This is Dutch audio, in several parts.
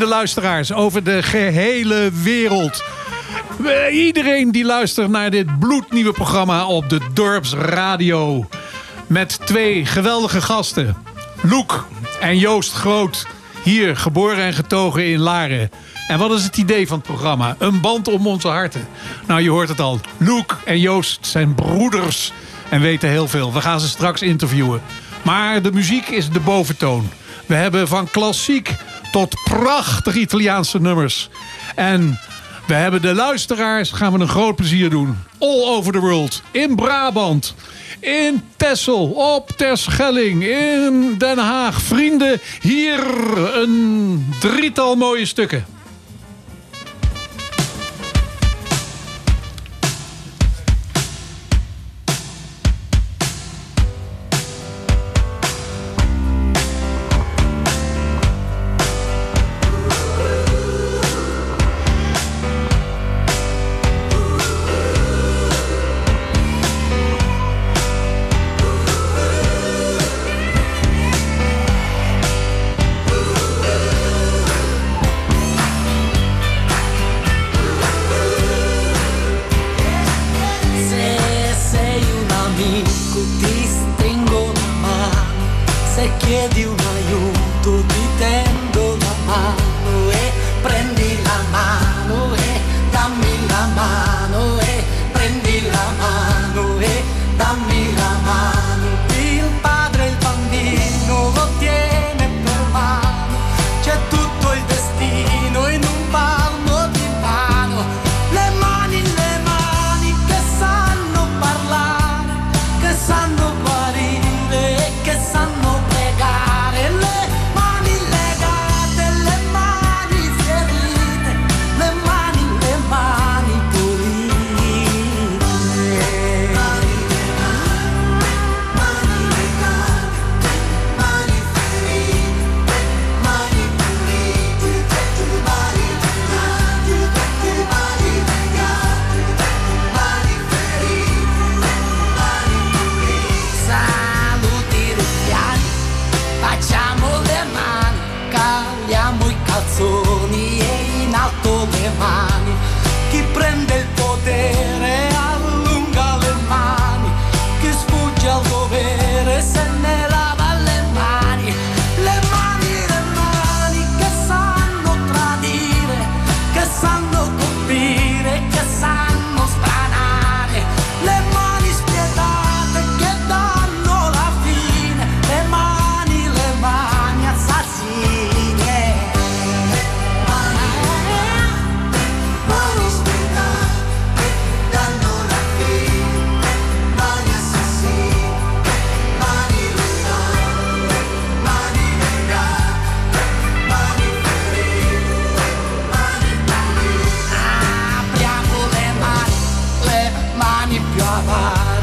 Vrienden luisteraars over de gehele wereld. Iedereen die luistert naar dit bloednieuwe programma op de Dorpsradio. Met twee geweldige gasten. Loek en Joost Groot. Hier geboren en getogen in Laren. En wat is het idee van het programma? Een band om onze harten. Nou, je hoort het al. Loek en Joost zijn broeders en weten heel veel. We gaan ze straks interviewen. Maar de muziek is de boventoon. We hebben van klassiek tot prachtig Italiaanse nummers. En we hebben de luisteraars, gaan we een groot plezier doen. All over the world. In Brabant. In Texel. Op Terschelling. In Den Haag. Vrienden, hier een drietal mooie stukken.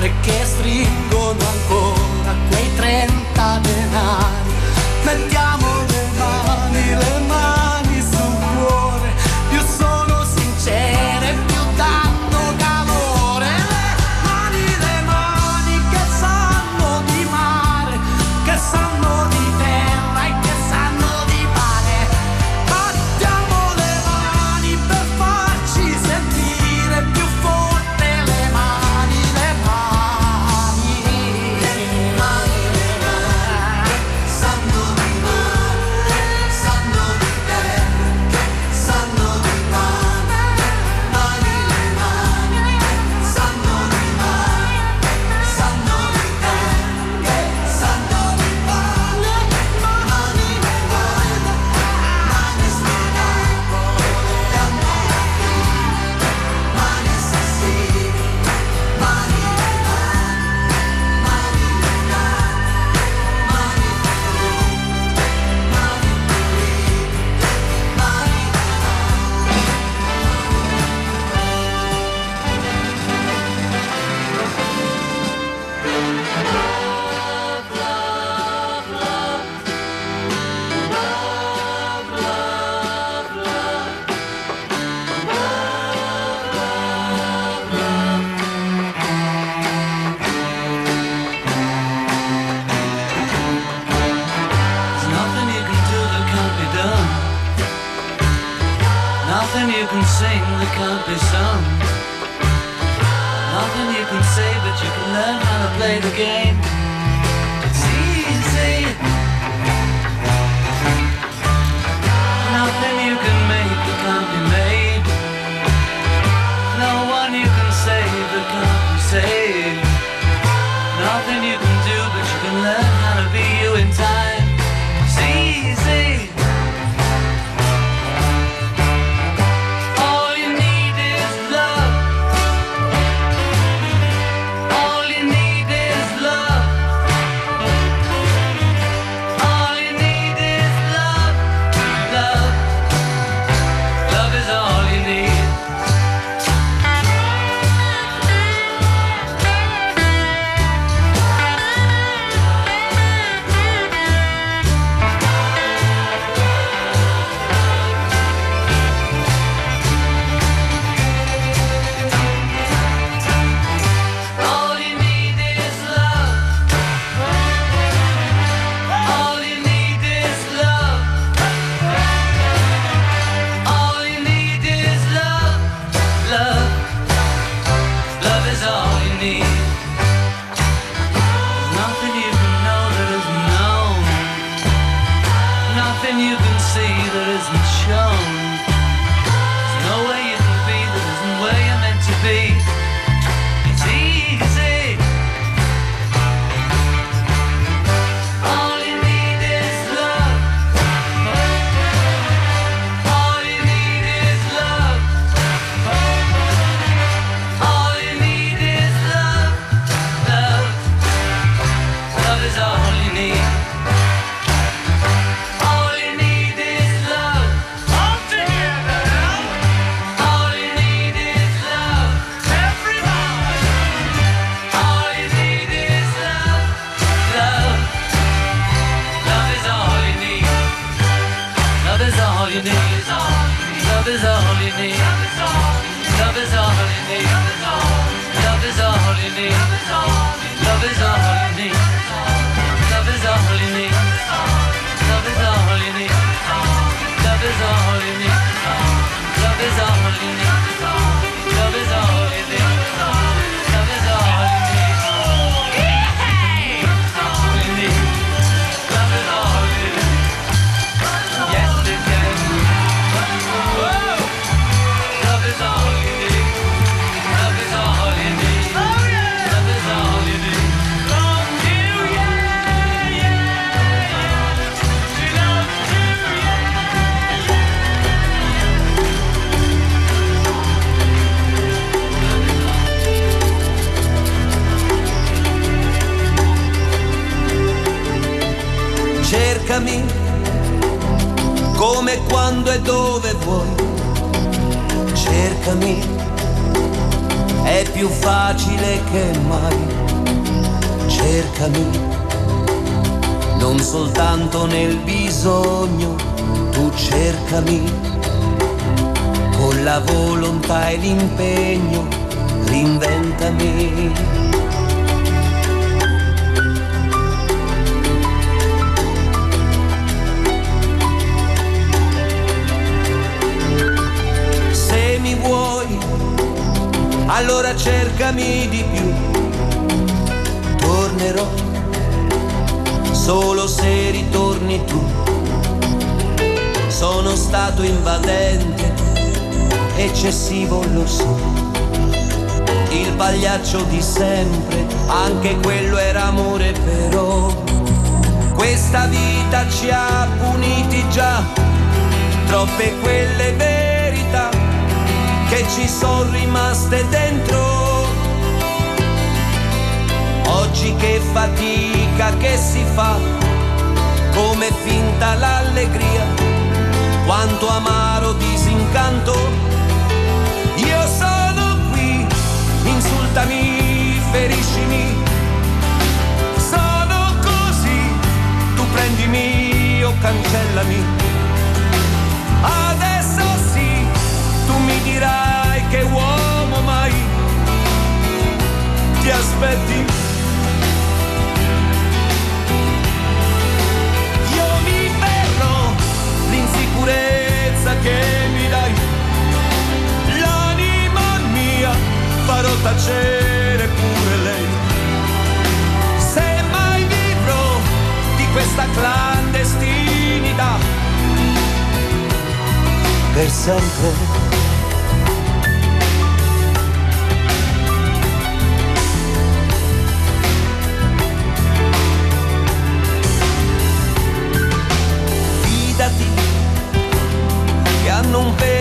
Amare che stringono ancora quei 30 denari. Mettiamo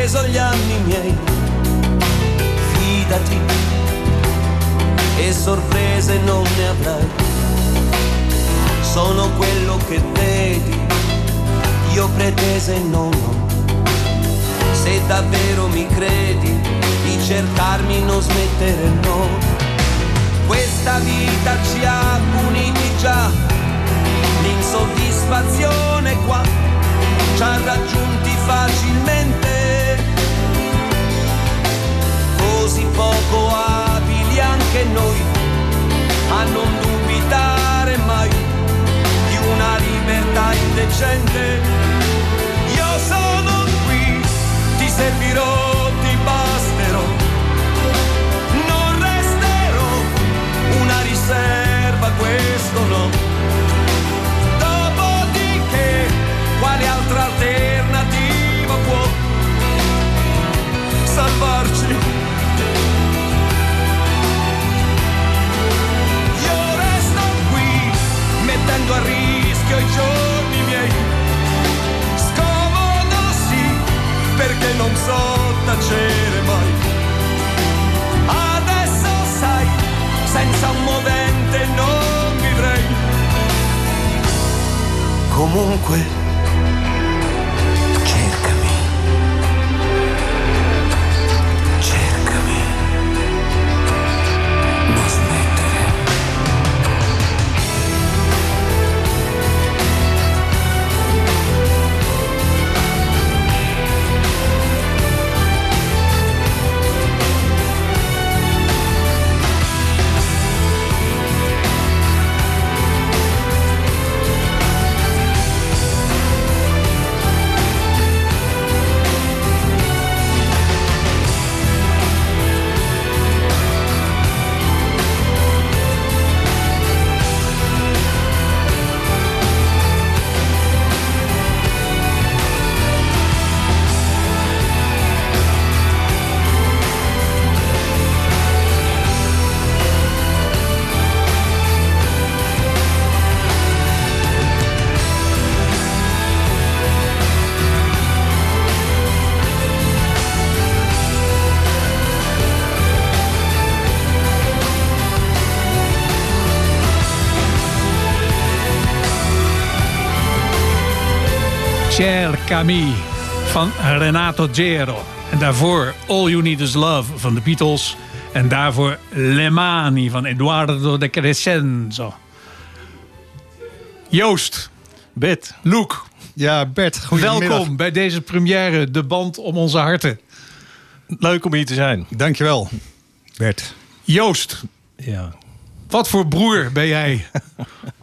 preso gli anni miei. Fidati e sorprese non ne avrai. Sono quello che vedi, io pretese non ho. Se davvero mi credi di cercarmi non smettere no. Questa vita ci ha puniti già, l'insoddisfazione qua ci ha raggiunti facilmente così poco abili anche noi a non dubitare mai di una libertà indecente. Io sono qui, ti servirò, ti basterò, non resterò una riserva, questo no. Dopodiché, quale altra alternativa può salvarci? mettendo a rischio i giorni miei. Scomodo sì, perché non so tacere mai. Adesso sai, senza un movente non vivrei. Comunque Cercami van Renato Gero. En daarvoor All You Need Is Love van de Beatles. En daarvoor Le Mani van Eduardo de Crescenzo. Joost, Bert. Luke, Ja, Bert, welkom bij deze première, de band om onze harten. Leuk om hier te zijn. Dankjewel, Bert. Joost, Ja. wat voor broer ben jij?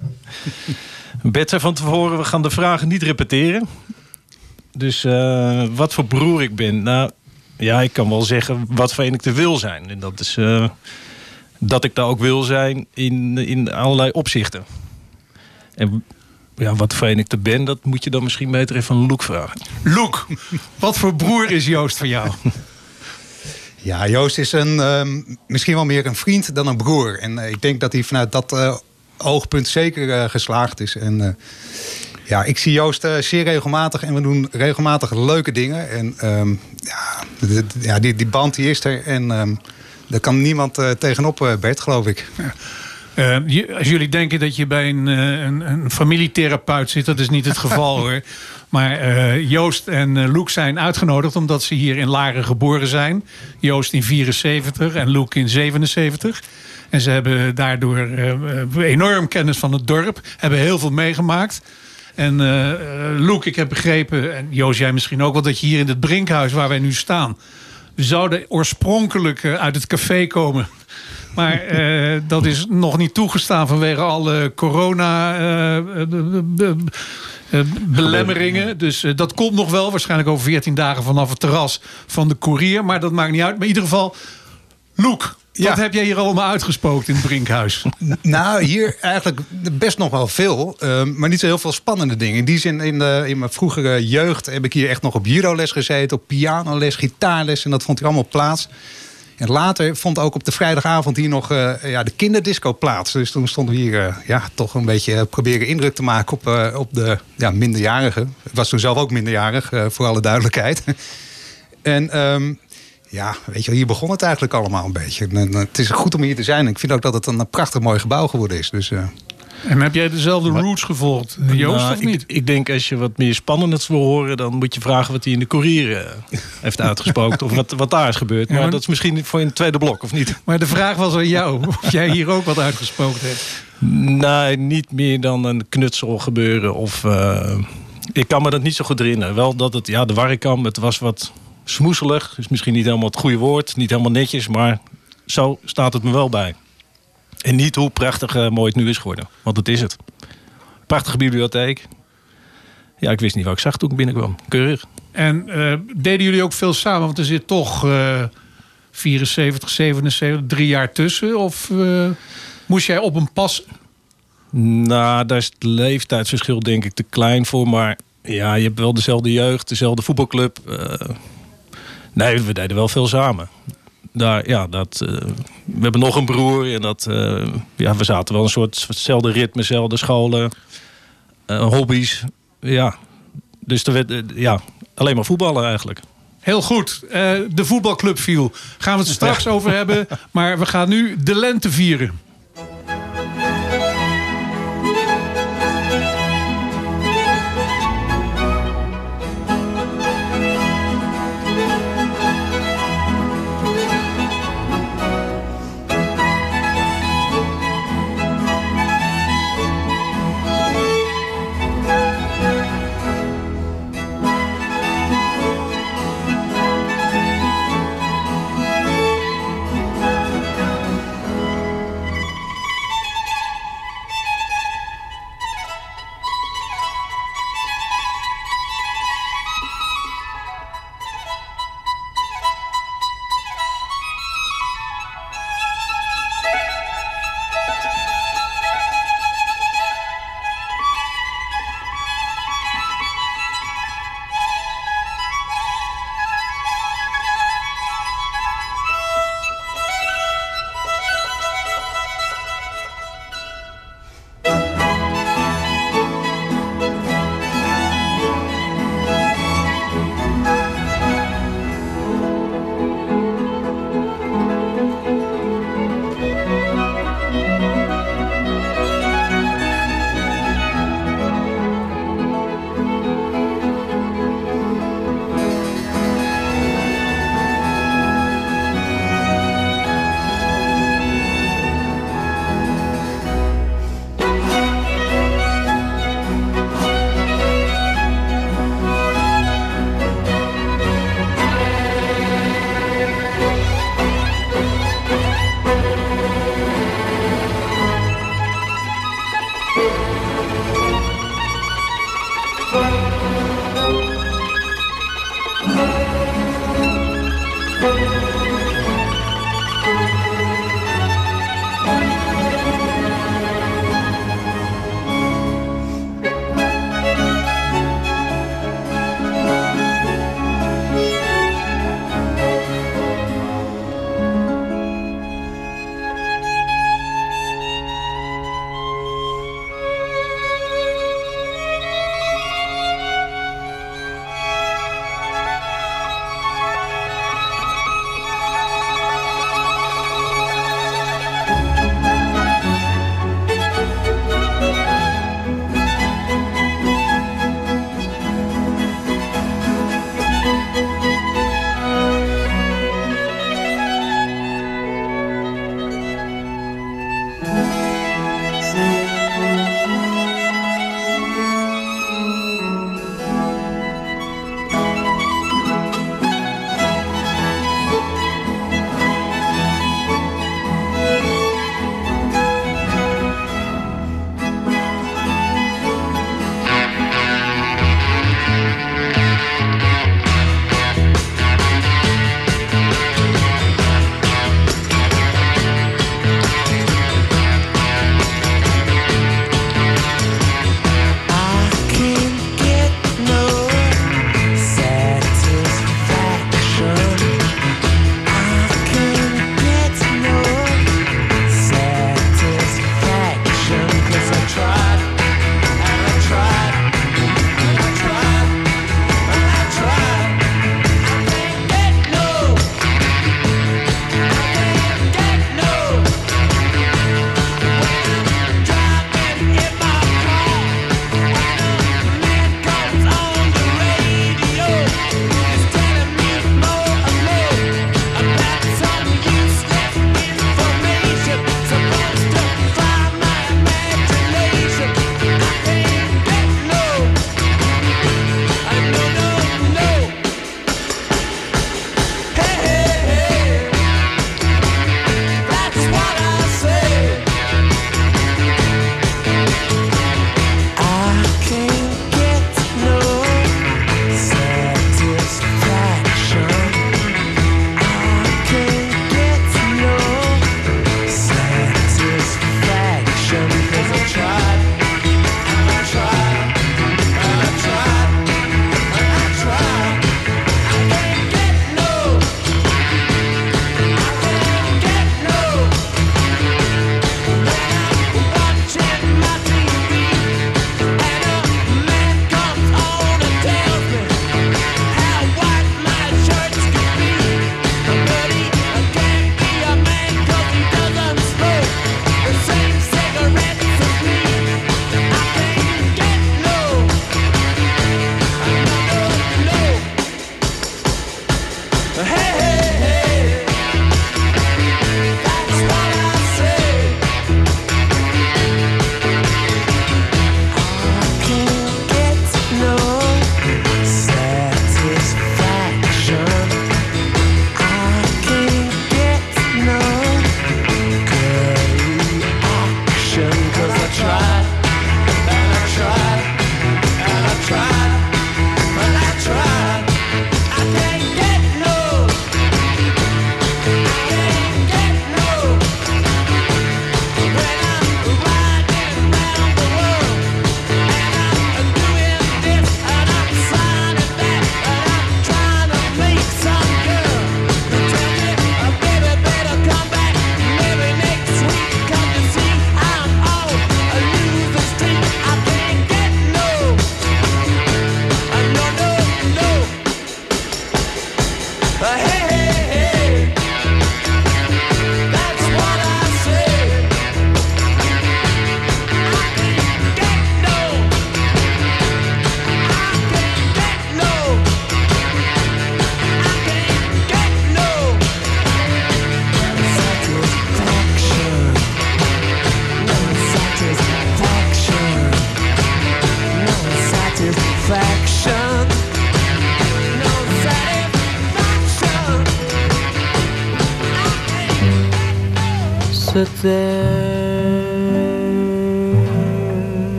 Bert zei van tevoren, we gaan de vragen niet repeteren. Dus eh, wat voor broer ik ben? Nou, ja, ik kan wel zeggen wat voor een ik te wil zijn. En dat is eh, dat ik daar ook wil zijn in, in allerlei opzichten. En ja, wat voor een ik te ben, dat moet je dan misschien beter even aan Loek vragen. Luke, wat voor broer is Joost van jou? Ja, Joost is een, ehm, misschien wel meer een vriend dan een broer. En eh, ik denk dat hij vanuit dat eh, oogpunt zeker geslaagd is. En eh, ja, ik zie Joost eh, zeer regelmatig en we doen regelmatig leuke dingen. En ehm, ja, de- ja die, die band die is er en ehm, daar kan niemand eh, tegenop, eh, Bert, geloof ik. Eh, je- als jullie denken dat je bij een, een, een familietherapeut zit, dat is niet het geval hoor. Maar Joost en eh, Loek zijn uitgenodigd omdat ze hier in Laren geboren zijn. Joost in 74 en Loek in 77. En ze hebben daardoor enorm kennis van het dorp. Hebben heel veel meegemaakt. En eh eh, Loek, ik heb begrepen, en Joost jij misschien ook wel... dat je hier in het Brinkhuis waar wij nu staan... we zouden oorspronkelijk eh, uit het café komen... Maar dat is nog niet toegestaan vanwege alle corona eh, be- be- eh, belemmeringen. Dus dat komt nog wel. Waarschijnlijk over 14 dagen vanaf het terras van de courier. Maar dat maakt niet uit. Maar in ieder geval, Loek, Ja. wat heb jij hier allemaal uitgespookt in het Brinkhuis? Nou, hier eigenlijk best nog wel veel. ehm, maar niet zo heel veel spannende dingen. In die zin, in, de, in mijn vroegere jeugd heb ik hier echt nog op judoles gezeten. Op pianoles, gitaarles. En dat vond hier allemaal plaats. En later vond ook op de vrijdagavond hier nog eh, ja, de kinderdisco plaats. Dus toen stonden we hier eh, ja, toch een beetje eh, proberen indruk te maken op, op de ja, minderjarigen. Ik was toen zelf ook minderjarig, voor alle duidelijkheid. en ehm, ja, weet je, wel, hier begon het eigenlijk allemaal een beetje. En, het is goed om hier te zijn. Ik vind ook dat het een prachtig mooi gebouw geworden is. Dus eh, En heb jij dezelfde roots gevolgd, Joost, Nou, of ik- niet? Ik, denk als je wat meer spannends wil horen, dan moet je vragen wat hij in de courier eh, heeft uitgesproken. of wat, wat daar is gebeurd. Ja, Maar maar- dat is misschien voor in het tweede blok, of niet? Maar de vraag was aan jou, of jij hier ook wat uitgesproken hebt. Nee, niet meer dan een knutsel gebeuren. Of, eh, ik kan me dat niet zo goed herinneren. Wel dat het, ja, de warrikam, het was wat smoeselig. Is misschien niet helemaal het goede woord. Niet helemaal netjes, maar zo staat het me wel bij. En niet hoe prachtig eh, mooi het nu is geworden. Want het is het. Prachtige bibliotheek. Ja, ik wist niet wat ik zag toen ik binnenkwam. Keurig. En eh, deden jullie ook veel samen? Want er zit toch eh 74, 77, drie jaar tussen. Of eh, moest jij op een pas... Nou, daar is het leeftijdsverschil denk ik te klein voor. Maar ja, je hebt wel dezelfde jeugd, dezelfde voetbalclub. eh. Nee, we deden wel veel samen. Daar, ja, dat, eh, we hebben nog een broer en dat, eh, ja, we zaten wel een soort hetzelfde ritme, dezelfde scholen, eh, hobby's. Ja, dus er werd, ja, alleen maar voetballen eigenlijk. Heel goed, de voetbalclub viel. Gaan we het straks over hebben. Maar we gaan nu de lente vieren.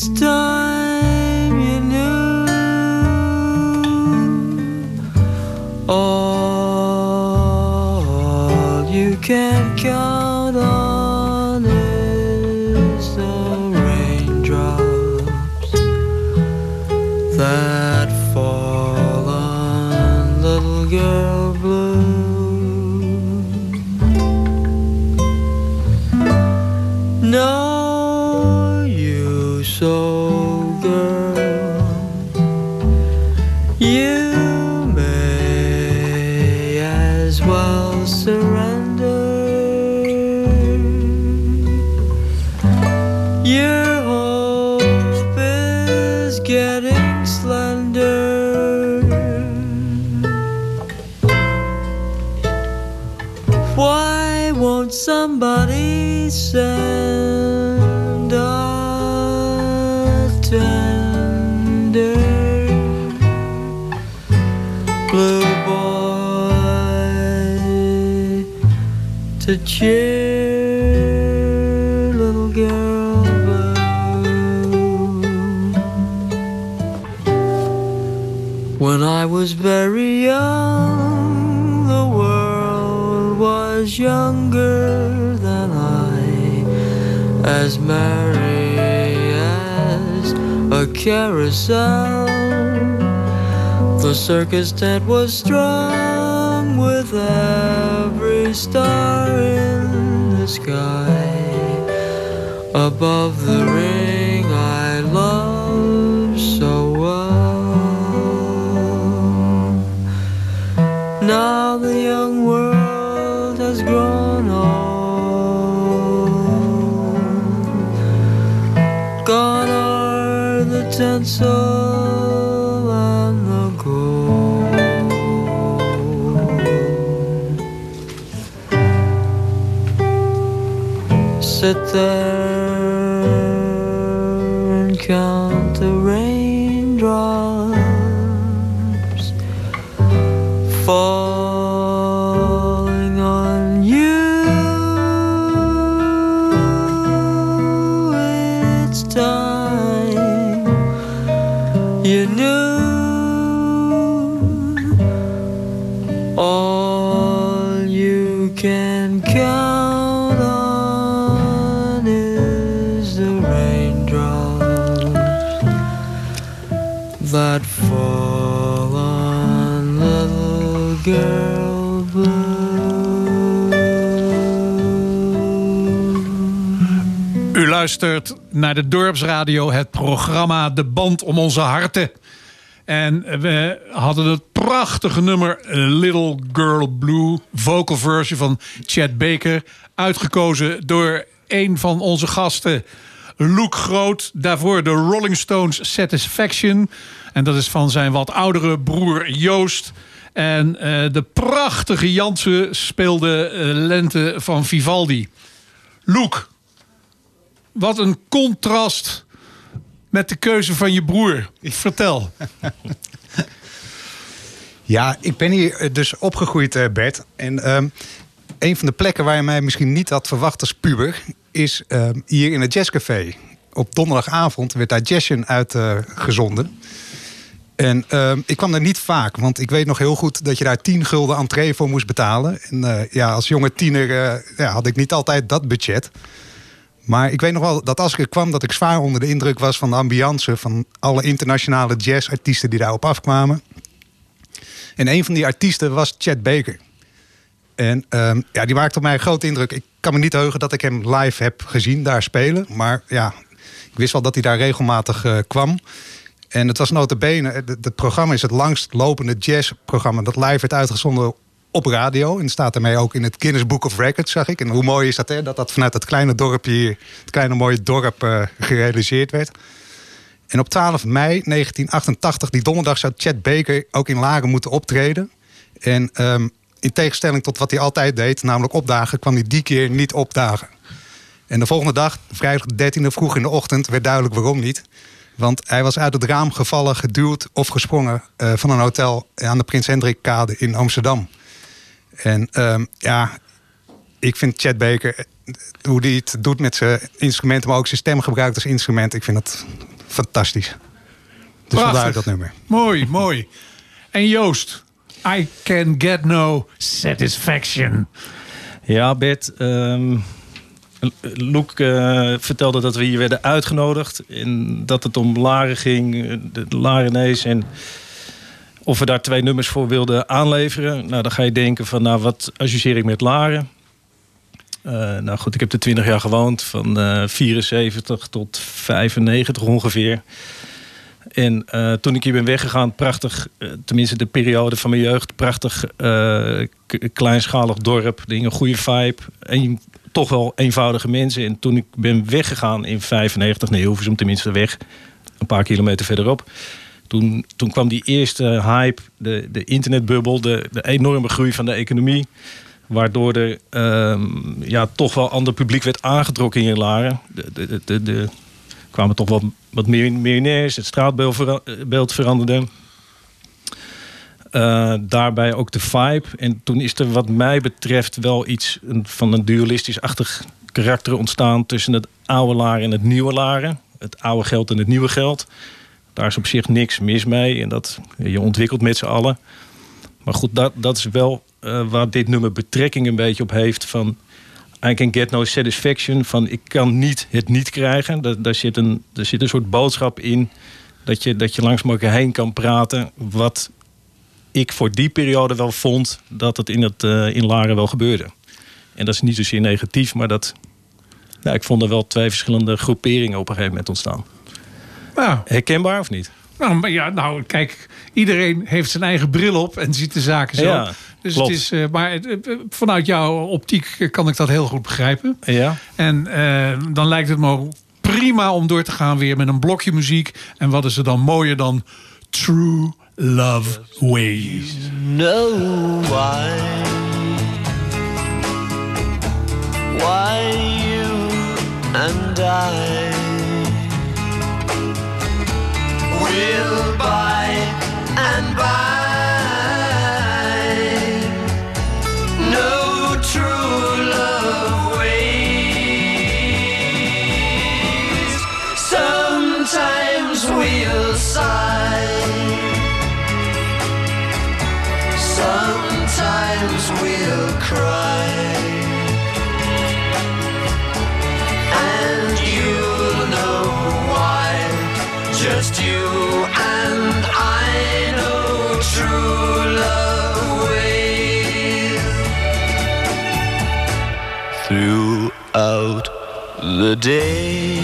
It's time The circus tent was strung naar de Dorpsradio, het programma De Band om onze harten. En we hadden het prachtige nummer Little Girl Blue, vocal version van Chad Baker, uitgekozen door een van onze gasten, Luke Groot. Daarvoor de Rolling Stones Satisfaction. En dat is van zijn wat oudere broer Joost. En eh, de prachtige Jansen speelde eh, Lente van Vivaldi. Luke, wat een contrast met de keuze van je broer. Vertel. Ja, ik ben hier eh, dus opgegroeid, eh, Bert. En ehm, een van de plekken waar je mij misschien niet had verwacht als puber... is ehm, hier in het jazzcafé. Op donderdagavond werd daar Jazzchen uitgezonden. En ehm, ik kwam daar niet vaak, want ik weet nog heel goed dat je daar 10 gulden entree voor moest betalen. En eh, ja, als jonge tiener eh, ja, had ik niet altijd dat budget. Maar ik weet nog wel dat als ik er kwam, dat ik zwaar onder de indruk was van de ambiance van alle internationale jazzartiesten die daarop afkwamen. En een van die artiesten was Chet Baker. En ehm, ja, die maakte op mij een grote indruk. Ik kan me niet heugen dat ik hem live heb gezien daar spelen. Maar ja, ik wist wel dat hij daar regelmatig eh, kwam. En het was notabene, het, het programma is het langst lopende jazzprogramma... dat live werd uitgezonden op radio. En staat daarmee ook in het Guinness Book of Records, zag ik. En hoe mooi is dat, hè? Dat dat vanuit het kleine dorpje hier... het kleine mooie dorp eh, gerealiseerd werd. En op 12 mei 1988, die donderdag, zou Chet Baker ook in Laren moeten optreden. En ehm, in tegenstelling tot wat hij altijd deed, namelijk opdagen, kwam hij die keer niet opdagen. En de volgende dag, vrijdag de 13e vroeg in de ochtend, werd duidelijk waarom niet. Want hij was uit het raam gevallen, geduwd of gesprongen eh, van een hotel aan de Prins Hendrikkade in Amsterdam. En ehm, ja, ik vind Chet Baker, eh, hoe hij het doet met zijn instrumenten, maar ook zijn stem gebruikt als instrument, ik vind dat fantastisch. Dus Prachtig. vandaar dat nummer. Mooi, mooi. En Joost, I can get no satisfaction. Ja, Bert. ehm Loek eh, vertelde dat we hier werden uitgenodigd. En dat het om Laren ging, eh, de Larenees. En of we daar twee nummers voor wilden aanleveren. Nou, dan ga je denken van, nou, wat associeer ik met Laren? Eh, nou goed, ik heb er 20 jaar gewoond. Van eh 74 tot 95 ongeveer. En eh, toen ik hier ben weggegaan, prachtig, eh, tenminste de periode van mijn jeugd, prachtig eh, kleinschalig dorp, ding, een goede vibe. En toch wel eenvoudige mensen. En toen ik ben weggegaan in 95 naar Hilversum, tenminste weg, een paar kilometer verderop. Toen, toen kwam die eerste hype, de, de internetbubbel, de, de enorme groei van de economie. Waardoor er ehm, ja, toch wel ander publiek werd aangetrokken in Laren. De, kwamen toch wel wat meer miljonairs. Het straatbeeld eh, beeld veranderde. Eh, daarbij ook de vibe. En toen is er wat mij betreft wel iets van een dualistisch-achtig karakter ontstaan... tussen het oude Laren en het nieuwe Laren. Het oude geld en het nieuwe geld. Daar is op zich niks mis mee. En dat je ontwikkelt met z'n allen. Maar goed, dat, dat is wel eh, waar dit nummer betrekking een beetje op heeft. Van I can get no satisfaction. Van ik kan niet het niet krijgen. Daar, daar, zit, een, er zit een soort boodschap in. Dat je, dat je langs elkaar heen kan praten. Wat ik voor die periode wel vond dat het in, het, eh, in Laren wel gebeurde. En dat is niet zozeer negatief, maar dat. Nou, ik vond er wel twee verschillende groeperingen op een gegeven moment ontstaan. Nou, Herkenbaar of niet? nou, maar ja, nou, kijk, iedereen heeft zijn eigen bril op en ziet de zaken zo. Ja, dus klopt. het is, eh, maar het, eh, vanuit jouw optiek eh, kan ik dat heel goed begrijpen. Ja. En eh, dan lijkt het me prima om door te gaan weer met een blokje muziek. En wat is er dan mooier dan True Love Ways? know why. Why you and I will and by the day,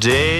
Day.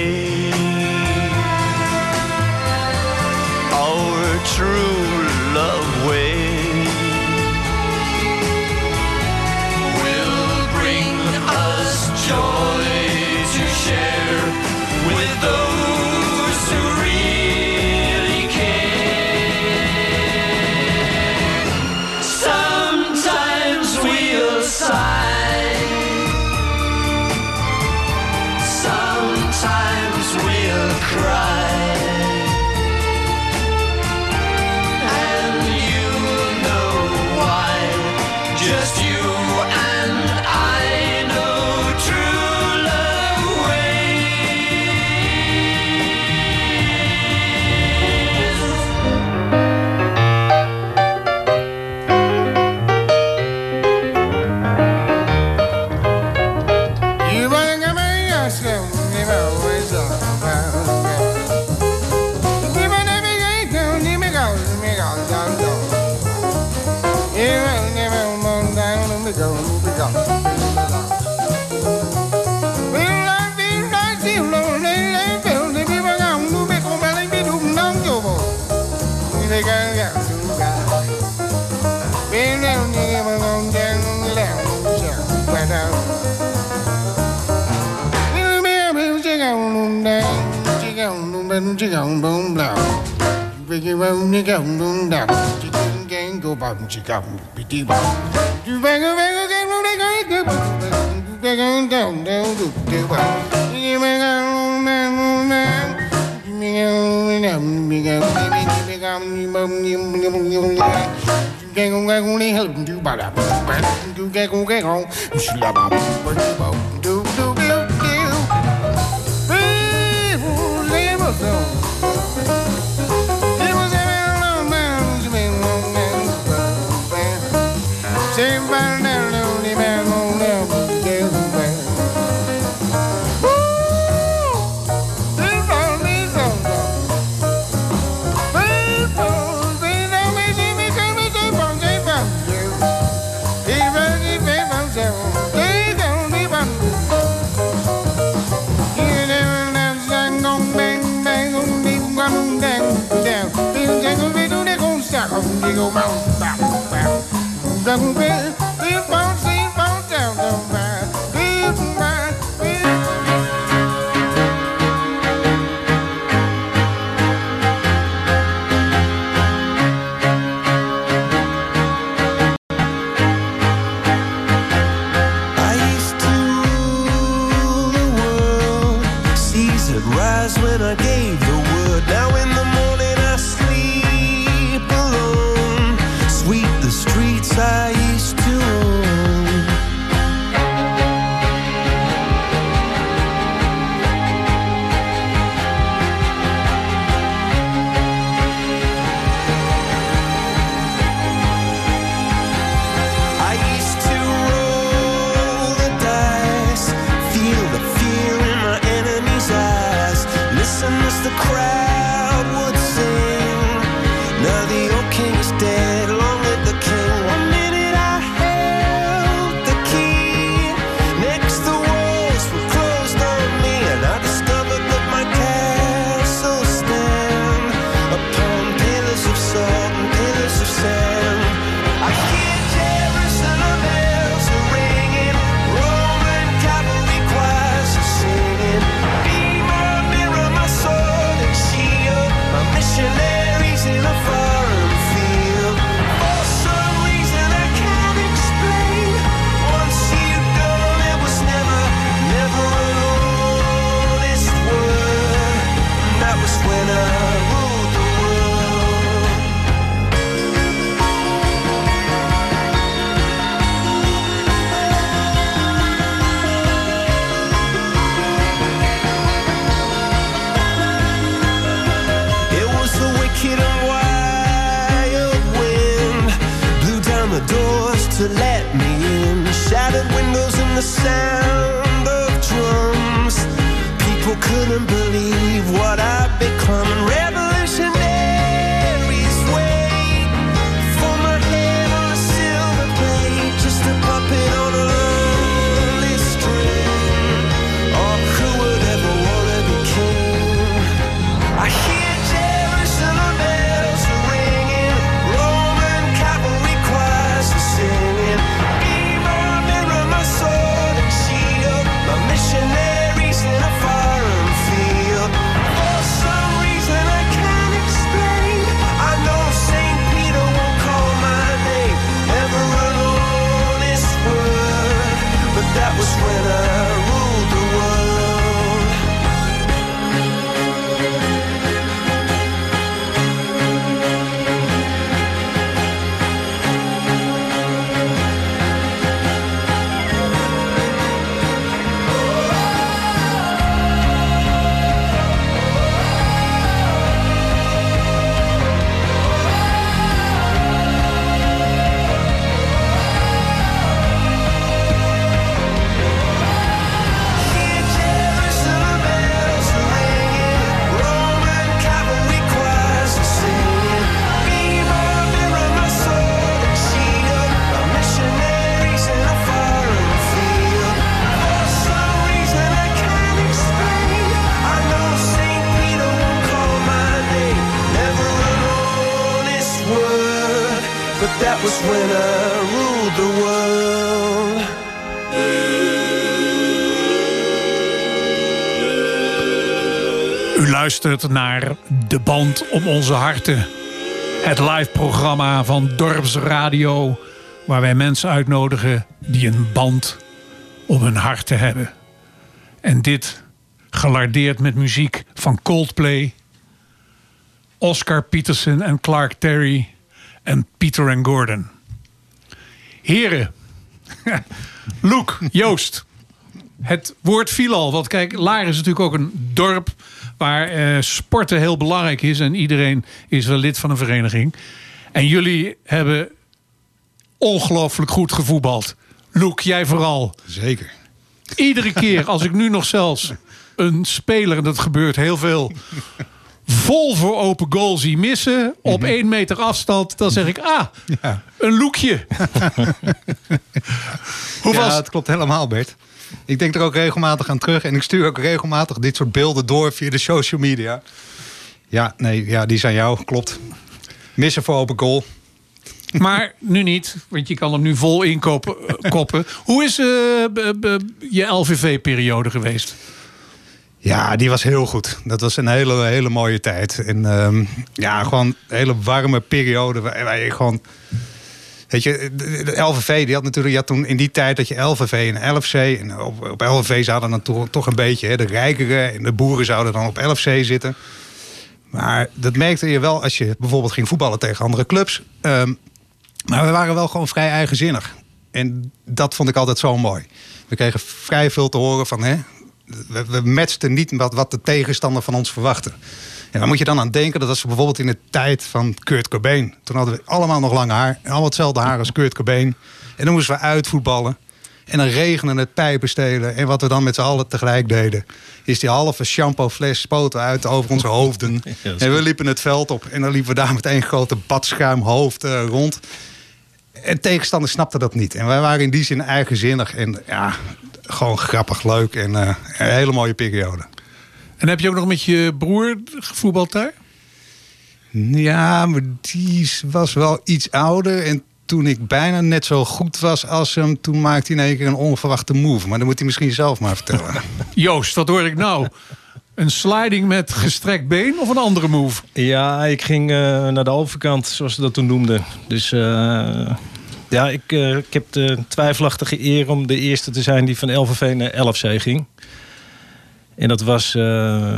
내가 운동다 갱고 밤지 감 비디바 두배고 배고 갱고 내가 그 두배고 다운 다운 두배고 이메가 오메 오메 이메가 오메 이메가 이메가 이메가 이메가 cái con cái con đi hơn chú bà đạp chú cái con cái con chú là bà bà chú bà chú chú chú chú chú chú chú chú chú chú same man U luistert naar De Band om Onze Harten. Het live programma van Dorpsradio. Waar wij mensen uitnodigen die een band om hun harten hebben. En dit gelardeerd met muziek van Coldplay. Oscar Peterson en Clark Terry. En Peter en Gordon. Heren. Loek, Joost. Het woord viel al. Want kijk, Laar is natuurlijk ook een dorp waar eh, sporten heel belangrijk is. En iedereen is wel lid van een vereniging. En jullie hebben ongelooflijk goed gevoetbald. Loek, jij vooral. Zeker. Iedere keer als ik nu nog zelfs een speler, en dat gebeurt heel veel, vol voor open goal zie missen op één meter afstand, dan zeg ik, ah, Ja. een loekje. Hoe ja, was het klopt helemaal, Bert. Ik denk er ook regelmatig aan terug. En ik stuur ook regelmatig dit soort beelden door via de social media. Ja, nee, ja, die zijn jou, klopt. Missen voor open goal. Maar nu niet, want je kan hem nu vol inkopen. eh, koppen. Hoe is eh, je LVV-periode geweest? Ja, die was heel goed. Dat was een hele, hele mooie tijd. En ehm, ja, gewoon een hele warme periode. Waar, waar je gewoon. Weet je, de, LVV, die had natuurlijk. Had toen in die tijd dat je LVV en LFC. En op, op LVV zouden dan toch, een beetje. Hè, de rijkere en de boeren zouden dan op LFC zitten. Maar dat merkte je wel als je bijvoorbeeld ging voetballen tegen andere clubs. Ehm, maar we waren wel gewoon vrij eigenzinnig. En dat vond ik altijd zo mooi. We kregen vrij veel te horen van... Hè, we, we matchten niet wat, wat de tegenstander van ons verwachtte. En daar moet je dan aan denken. Dat was bijvoorbeeld in de tijd van Kurt Cobain. Toen hadden we allemaal nog lang haar. Allemaal hetzelfde haar als Kurt Cobain. En dan moesten we uitvoetballen. En dan regenen het pijpen stelen. En wat we dan met z'n allen tegelijk deden... is die halve shampoofles spoten uit over onze hoofden. en we liepen het veld op. En dan liepen we daar met één grote badschuimhoofd eh, rond. En tegenstanders snapten dat niet. En wij waren in die zin eigenzinnig. En ja, gewoon grappig, leuk. En eh, een hele mooie periode. En heb je ook nog met je broer gevoetbald daar? Ja, maar die was wel iets ouder. En toen ik bijna net zo goed was als hem... toen maakte hij in één keer een onverwachte move. Maar dat moet hij misschien zelf maar vertellen. Joost, wat hoor ik nou? Een sliding met gestrekt been of een andere move? Ja, ik ging eh, naar de overkant, zoals ze dat toen noemden. Dus eh, ja, ik, eh, ik heb de twijfelachtige eer om de eerste te zijn die van LVV naar LFC ging. En dat was eh,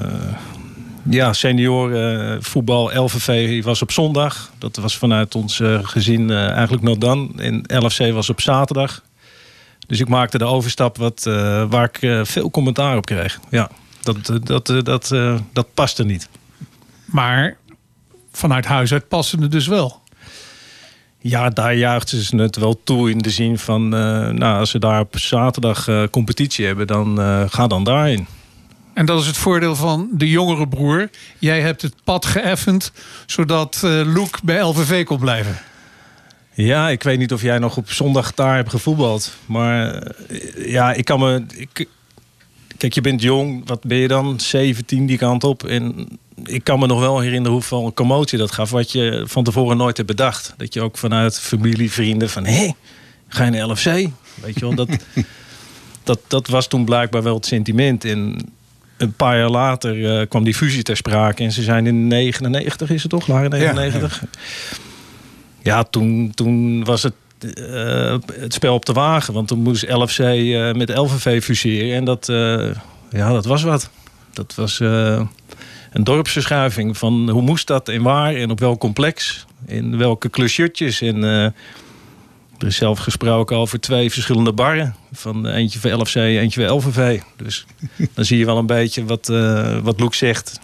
ja, senior eh, voetbal. LVV was op zondag. Dat was vanuit ons eh, gezin eigenlijk nog dan. En LFC was op zaterdag. Dus ik maakte de overstap wat, waar ik veel commentaar op kreeg. Ja, dat, dat, dat, dat paste niet. Maar vanuit huis uit passende dus wel. Ja, daar juichten ze het wel toe in de zin van... nou, als ze daar op zaterdag competitie hebben, dan ga dan daarin. En dat is het voordeel van de jongere broer. Jij hebt het pad geëffend, zodat eh Luke bij LVV kon blijven. Ja, ik weet niet of jij nog op zondag daar hebt gevoetbald. Maar eh, ja, ik kan me... Ik, kijk, je bent jong. Wat ben je dan? 17 die kant op. En ik kan me nog wel herinneren hoeveel een commotie dat gaf... wat je van tevoren nooit hebt bedacht. Dat je ook vanuit familie, vrienden van... hé, ga je naar LFC? Weet je wel, dat, dat, dat was toen blijkbaar wel het sentiment. En een paar jaar later eh, kwam die fusie ter sprake. En ze zijn in 99, is het toch? Waren 99? Ja, toen, toen was het eh, het spel op de wagen. Want toen moest LFC eh, met LVV fuseren. En dat, ja, dat was wat. Dat was een dorpsverschuiving van hoe moest dat en waar en op welk complex. In welke klusjutjes. En er is zelf gesproken over twee verschillende barren. Van eentje voor LFC, eentje voor LVV. Dus dan zie je wel een beetje wat, eh wat Loek zegt.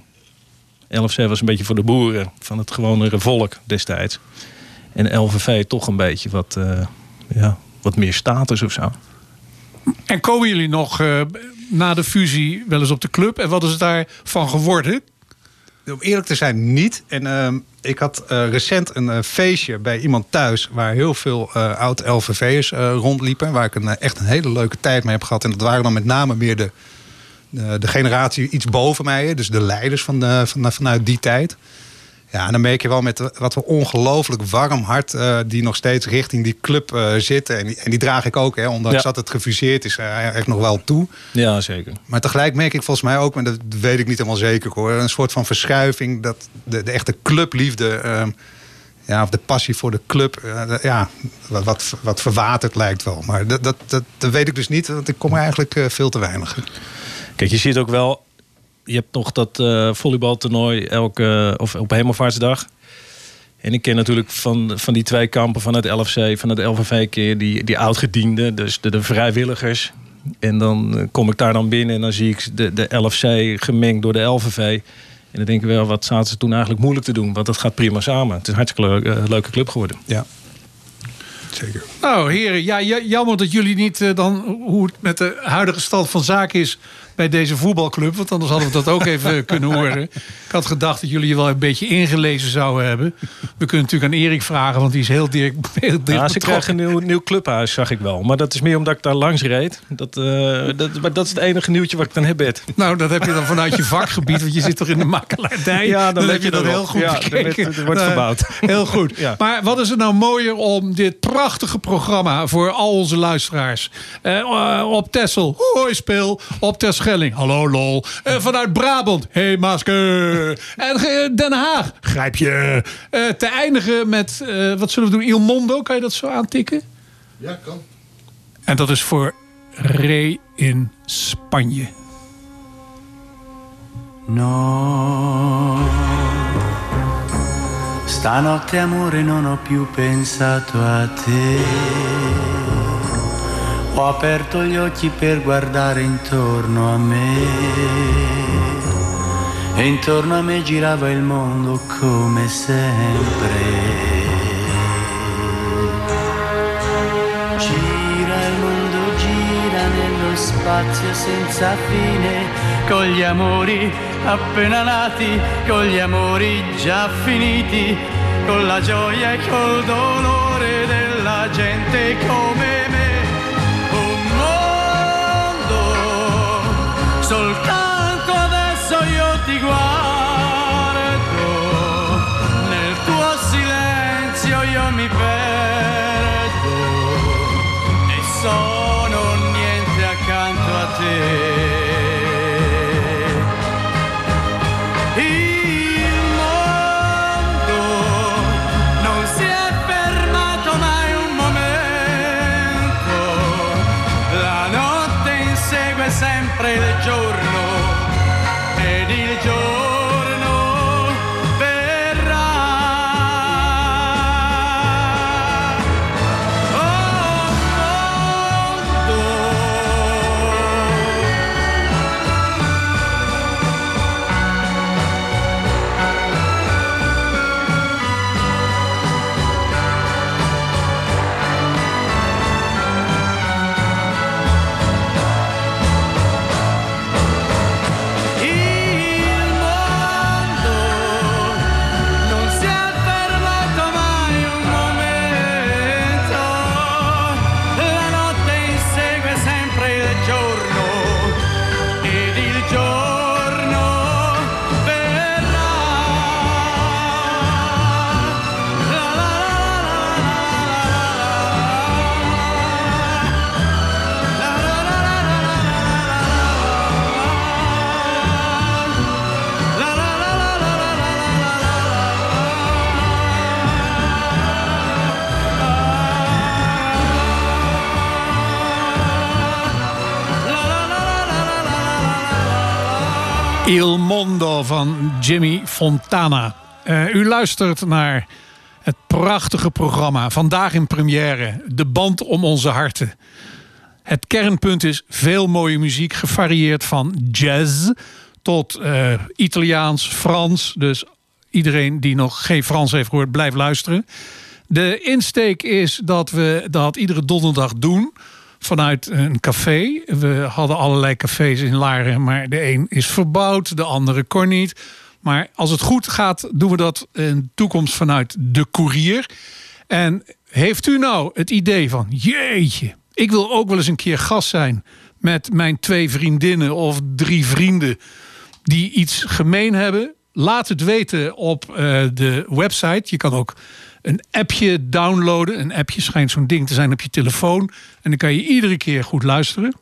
LFC was een beetje voor de boeren van het gewone volk destijds. En LVV toch een beetje wat, eh, ja, wat meer status of zo. En komen jullie nog eh, na de fusie wel eens op de club? En wat is daarvan geworden? Om eerlijk te zijn, niet. En ehm, ik had eh, recent een eh, feestje bij iemand thuis... waar heel veel eh, oud-LVV'ers rondliepen. Waar ik een, echt een hele leuke tijd mee heb gehad. En dat waren dan met name meer de, generatie iets boven mij. Dus de leiders van van, vanuit die tijd. Ja, en dan merk je wel met wat een ongelooflijk warm hart... eh, die nog steeds richting die club eh, zitten. En die, en die draag ik ook, hè, ondanks Ja. dat het gefuseerd is, eh, echt nog wel toe. Ja, zeker. Maar tegelijk merk ik volgens mij ook, maar dat weet ik niet helemaal zeker hoor... een soort van verschuiving dat de, de echte clubliefde... ehm, ja, of de passie voor de club, ja, wat, wat, wat verwaterd lijkt wel. Maar dat, dat, dat, dat weet ik dus niet, want ik kom er eigenlijk veel te weinig. Kijk, je ziet ook wel... Je hebt nog dat eh volleybaltoernooi elke, of op Hemelvaartsdag. En ik ken natuurlijk van, van die twee kampen van het LFC, van het LVV... keer die, die oudgedienden, dus de, de vrijwilligers. En dan eh, kom ik daar dan binnen en dan zie ik de, de LFC gemengd door de LVV. En dan denk ik wel, wat zaten ze toen eigenlijk moeilijk te doen? Want dat gaat prima samen. Het is een hartstikke leuk, eh, leuke club geworden. Ja, zeker. Nou, heren, ja, ja, jammer dat jullie niet dan hoe het met de huidige stand van zaken is bij deze voetbalclub. Want anders hadden we dat ook even kunnen horen. Ik had gedacht dat jullie je wel een beetje ingelezen zouden hebben. We kunnen natuurlijk aan Erik vragen, want die is heel direct, heel Ja, ze krijgen een nieuw, nieuw clubhuis, zag ik wel. Maar dat is meer omdat ik daar langs reed. Dat, eh, dat, maar dat is het enige nieuwtje wat ik dan heb, Bert. Nou, dat heb je dan vanuit je vakgebied, want je zit toch in de makelaardij. Ja, dan heb je dat heel goed Ja, er bekeken. er wordt Nou, gebouwd. Heel goed. Ja. Maar wat is het nou mooier om dit prachtige programma voor al onze luisteraars eh, op Tessel, hoi speel, op Terschelling, hallo lol, Eh, vanuit Brabant, hey masker, en eh, Den Haag, grijp je, Eh, te eindigen met, eh, wat zullen we doen, Il Mondo, kan je dat zo aantikken? Ja, kan. En dat is voor Ray in Spanje. No, stanotte amore non ho più pensato a te. Ho aperto gli occhi per guardare intorno a me. E intorno a me girava il mondo come sempre. Gira il mondo, gira nello spazio senza fine, con gli amori appena nati, con gli amori già finiti, con la gioia e col dolore della gente come Il Mondo van Jimmy Fontana. Eh, u luistert naar het prachtige programma. Vandaag in première. De band om onze harten. Het kernpunt is veel mooie muziek. Gevarieerd van jazz tot eh, Italiaans, Frans. Dus iedereen die nog geen Frans heeft gehoord, blijf luisteren. De insteek is dat we dat iedere donderdag doen vanuit een café. We hadden allerlei cafés in Laren, maar de een is verbouwd, de andere kon niet. Maar als het goed gaat, doen we dat in de toekomst vanuit de koerier. En heeft u nou het idee van, jeetje, ik wil ook wel eens een keer gast zijn met mijn twee vriendinnen of drie vrienden die iets gemeen hebben? laat het weten op eh, de website. Je kan ook een appje downloaden. Een appje schijnt zo'n ding te zijn op je telefoon. En dan kan je iedere keer goed luisteren.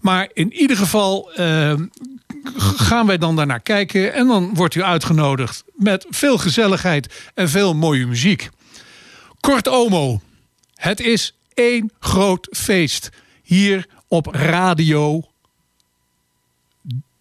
Maar in ieder geval eh, gaan wij dan daarnaar kijken. En dan wordt u uitgenodigd met veel gezelligheid en veel mooie muziek. Kort Omo, het is één groot feest. Hier op radio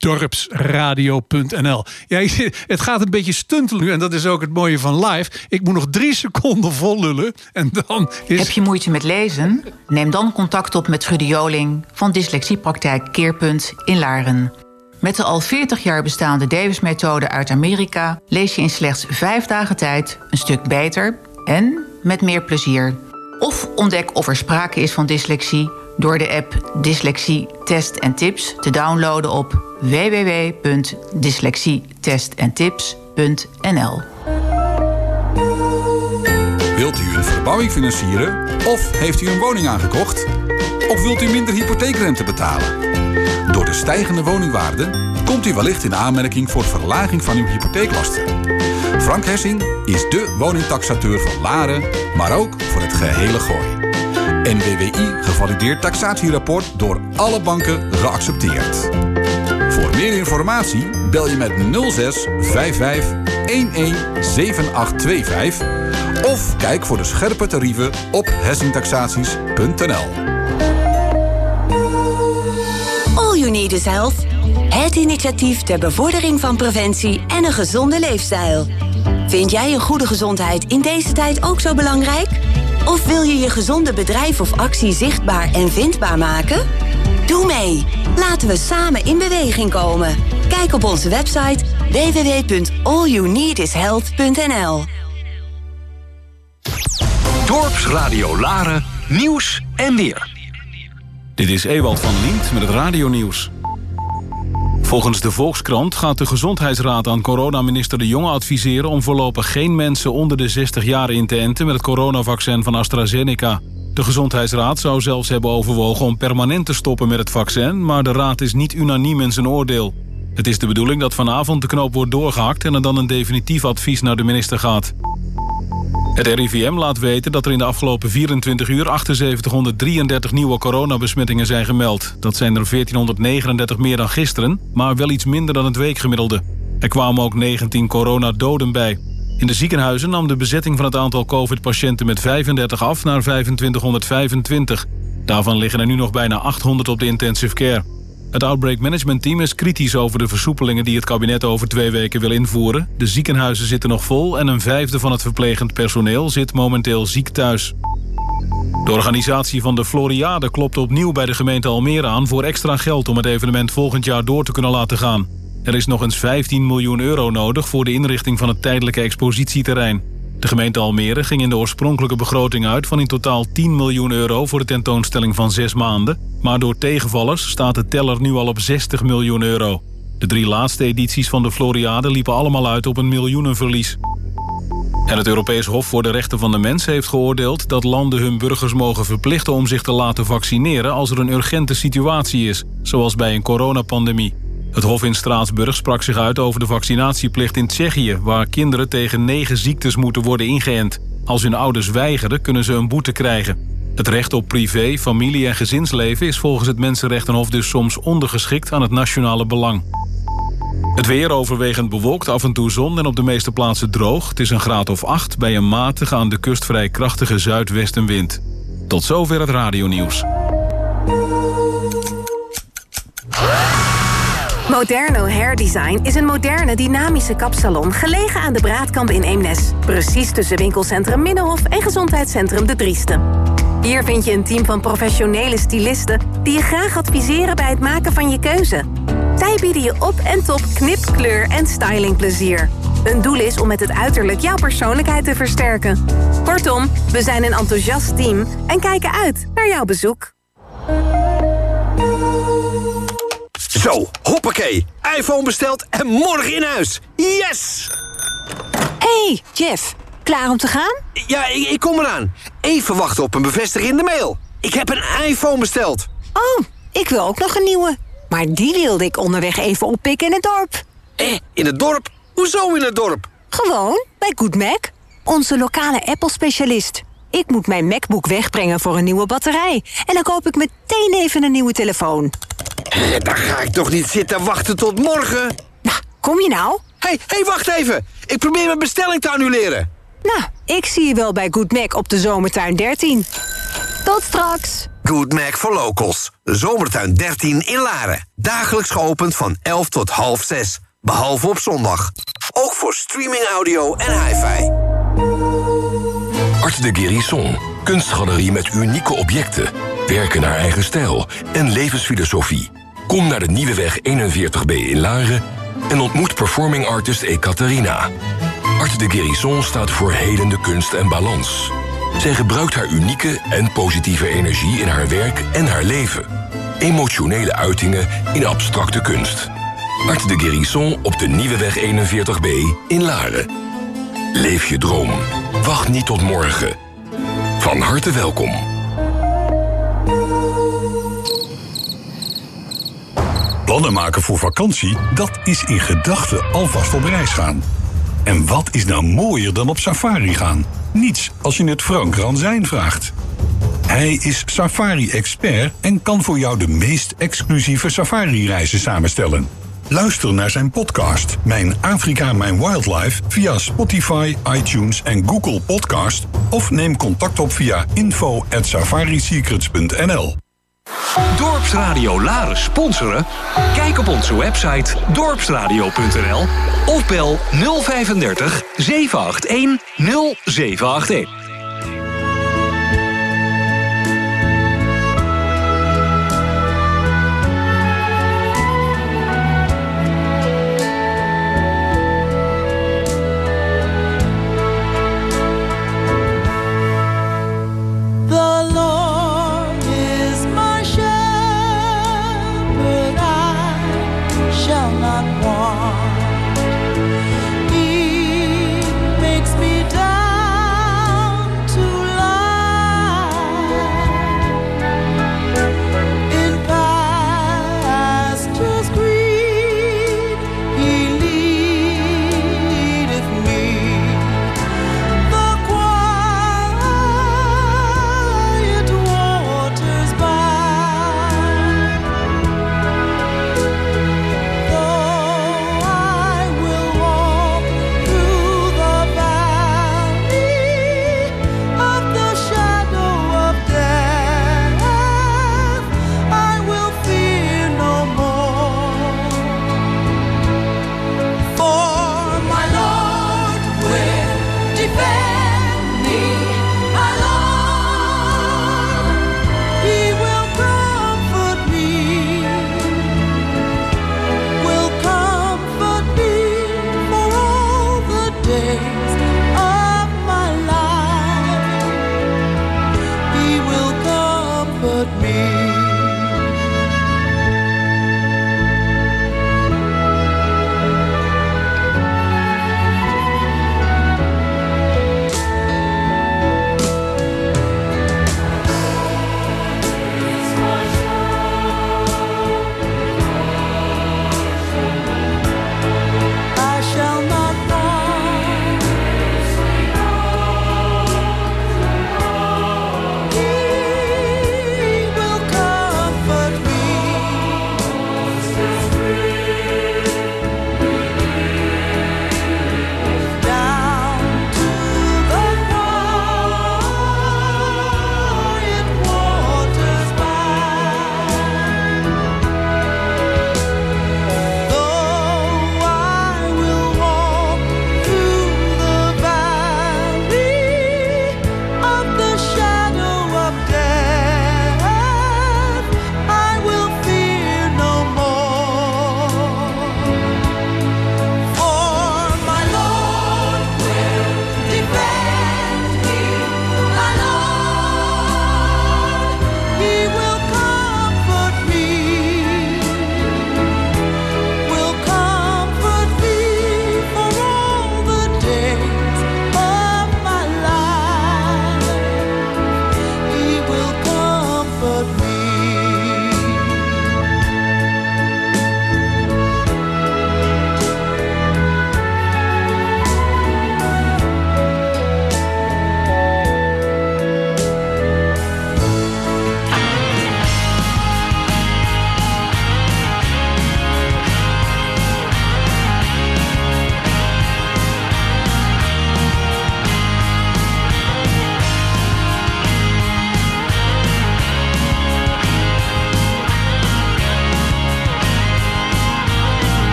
dorpsradio.nl. Ja, het gaat een beetje stuntelen nu en dat is ook het mooie van live. Ik moet nog drie seconden vol lullen en dan is... Heb je moeite met lezen? Neem dan contact op met Trudy Joling van Dyslexiepraktijk Keerpunt in Laren. Met de al 40 jaar bestaande Davis-methode uit Amerika lees je in slechts vijf dagen tijd een stuk beter en met meer plezier. Of ontdek of er sprake is van dyslexie door de app Dyslexie Test en Tips te downloaden op www.dyslexietestentips.nl. Wilt u een verbouwing financieren? Of heeft u een woning aangekocht? Of wilt u minder hypotheekrente betalen? Door de stijgende woningwaarde komt u wellicht in aanmerking voor verlaging van uw hypotheeklasten. Frank Hessing is de woningtaxateur van Laren, maar ook voor het gehele Gooi. NWWI gevalideerd taxatierapport door alle banken geaccepteerd. Voor meer informatie bel je met 06 55 11 7825 of kijk voor de scherpe tarieven op hessingtaxaties.nl. All You Need is Health. Het initiatief ter bevordering van preventie en een gezonde leefstijl. Vind jij een goede gezondheid in deze tijd ook zo belangrijk? Of wil je je gezonde bedrijf of actie zichtbaar en vindbaar maken? Doe mee. Laten we samen in beweging komen. Kijk op onze website www.allyouneedishealth.nl Dorpsradio Laren, nieuws en weer. Dit is Ewald van Lient met het radionieuws. Volgens de Volkskrant gaat de Gezondheidsraad aan coronaminister De Jonge adviseren... om voorlopig geen mensen onder de 60 jaar in te enten... met het coronavaccin van AstraZeneca. De Gezondheidsraad zou zelfs hebben overwogen om permanent te stoppen met het vaccin... maar de raad is niet unaniem in zijn oordeel. Het is de bedoeling dat vanavond de knoop wordt doorgehakt... en er dan een definitief advies naar de minister gaat. Het RIVM laat weten dat er in de afgelopen 24 uur 7833 nieuwe coronabesmettingen zijn gemeld. Dat zijn er 1439 meer dan gisteren, maar wel iets minder dan het weekgemiddelde. Er kwamen ook 19 coronadoden bij. In de ziekenhuizen nam de bezetting van het aantal covid-patiënten met 35 af naar 2525. Daarvan liggen er nu nog bijna 800 op de intensive care. Het Outbreak Management Team is kritisch over de versoepelingen die het kabinet over twee weken wil invoeren. De ziekenhuizen zitten nog vol en een vijfde van het verplegend personeel zit momenteel ziek thuis. De organisatie van de Floriade klopt opnieuw bij de gemeente Almere aan voor extra geld om het evenement volgend jaar door te kunnen laten gaan. Er is nog eens 15 miljoen euro nodig voor de inrichting van het tijdelijke expositieterrein. De gemeente Almere ging in de oorspronkelijke begroting uit van in totaal 10 miljoen euro voor de tentoonstelling van zes maanden. Maar door tegenvallers staat de teller nu al op 60 miljoen euro. De drie laatste edities van de Floriade liepen allemaal uit op een miljoenenverlies. En het Europees Hof voor de Rechten van de Mens heeft geoordeeld dat landen hun burgers mogen verplichten om zich te laten vaccineren als er een urgente situatie is, zoals bij een coronapandemie. Het Hof in Straatsburg sprak zich uit over de vaccinatieplicht in Tsjechië, waar kinderen tegen negen ziektes moeten worden ingeënt. Als hun ouders weigeren, kunnen ze een boete krijgen. Het recht op privé, familie en gezinsleven is volgens het Mensenrechtenhof dus soms ondergeschikt aan het nationale belang. Het weer overwegend bewolkt, af en toe zon en op de meeste plaatsen droog. Het is een graad of 8 bij een matige aan de kust vrij krachtige zuidwestenwind. Tot zover het radionieuws. Moderno Hair Design is een moderne, dynamische kapsalon gelegen aan de Braadkamp in Eemnes. Precies tussen winkelcentrum Middenhof en gezondheidscentrum De Drieste. Hier vind je een team van professionele stylisten die je graag adviseren bij het maken van je keuze. Zij bieden je op en top knip, kleur en stylingplezier. Hun doel is om met het uiterlijk jouw persoonlijkheid te versterken. Kortom, we zijn een enthousiast team en kijken uit naar jouw bezoek. Zo, hoppakee. iPhone besteld en morgen in huis. Yes! Hey, Jeff. Klaar om te gaan? Ja, ik, ik kom eraan. Even wachten op een bevestiging in de mail. Ik heb een iPhone besteld. Oh, ik wil ook nog een nieuwe. Maar die wilde ik onderweg even oppikken in het dorp. Eh, in het dorp? Hoezo in het dorp? Gewoon, bij Good Mac. Onze lokale Apple-specialist. Ik moet mijn MacBook wegbrengen voor een nieuwe batterij. En dan koop ik meteen even een nieuwe telefoon. Hé, daar ga ik toch niet zitten wachten tot morgen? Nou, kom je nou? Hé, hey, hey, wacht even. Ik probeer mijn bestelling te annuleren. Nou, ik zie je wel bij Good Mac op de Zomertuin 13. Tot straks. Good Mac for Locals. Zomertuin 13 in Laren. Dagelijks geopend van 11 tot half 6. Behalve op zondag. Ook voor streaming audio en hi-fi. Art de Guérison. Kunstgalerie met unieke objecten. Werken naar eigen stijl en levensfilosofie. Kom naar de Nieuweweg 41b in Laren en ontmoet performing artist Ekaterina. Art de Guérison staat voor helende kunst en balans. Zij gebruikt haar unieke en positieve energie in haar werk en haar leven. Emotionele uitingen in abstracte kunst. Art de Guérison op de Nieuweweg 41b in Laren. Leef je droom. Wacht niet tot morgen. Van harte welkom. Plannen maken voor vakantie, dat is in gedachten alvast op reis gaan. En wat is nou mooier dan op safari gaan? Niets als je het Frank Ranzijn vraagt. Hij is safari-expert en kan voor jou de meest exclusieve safari-reizen samenstellen. Luister naar zijn podcast Mijn Afrika, Mijn Wildlife via Spotify, iTunes en Google Podcast of neem contact op via info@safarisecrets.nl. Dorpsradio Laren sponsoren? Kijk op onze website dorpsradio.nl of bel 035 781 0781.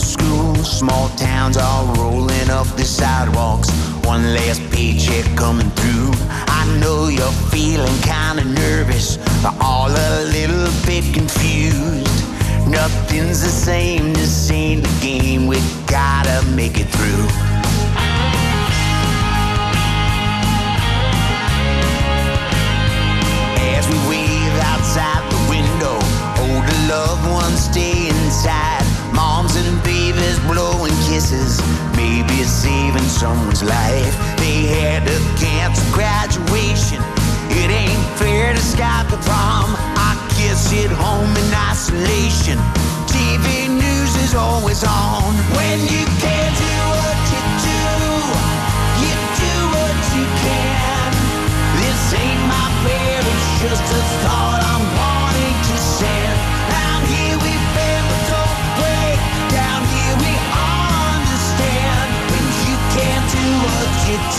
Small towns all rolling up the sidewalks. One last paycheck coming through. I know you're feeling kinda nervous, all a little bit confused. Nothing's the same, this ain't the game. We gotta make it through. As we wave outside the window, older loved ones stay inside. Babies maybe saving someone's life. They had to cancel graduation. It ain't fair to Scott the prom. Our kids sit home in isolation. TV news is always on. When you can't do what you do, you do what you can. This ain't my fear, it's just a thought I'm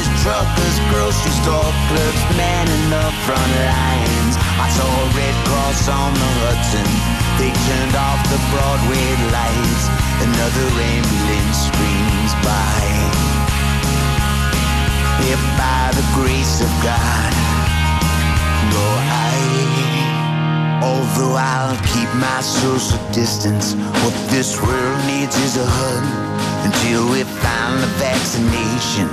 Nurses, truckers, grocery store clerks, men in the front lines. I saw a Red Cross on the Hudson. They turned off the Broadway lights. Another ambulance screams by. If by the grace of God, go I. Although I'll keep my social distance, what this world needs is a hug. Until we find the vaccination,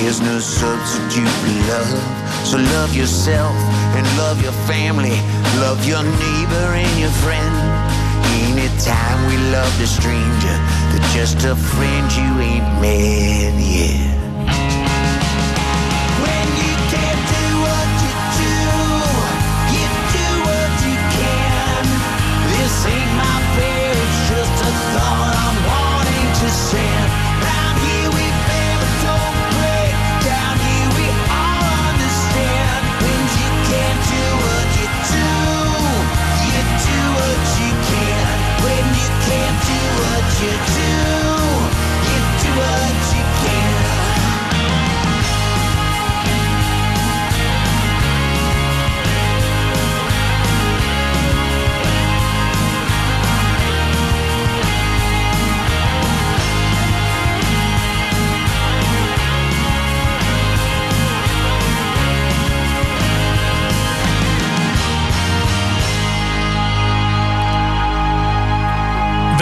there's no substitute for love. So love yourself and love your family, love your neighbor and your friend. Anytime we love a stranger, they're just a friend you ain't met yet.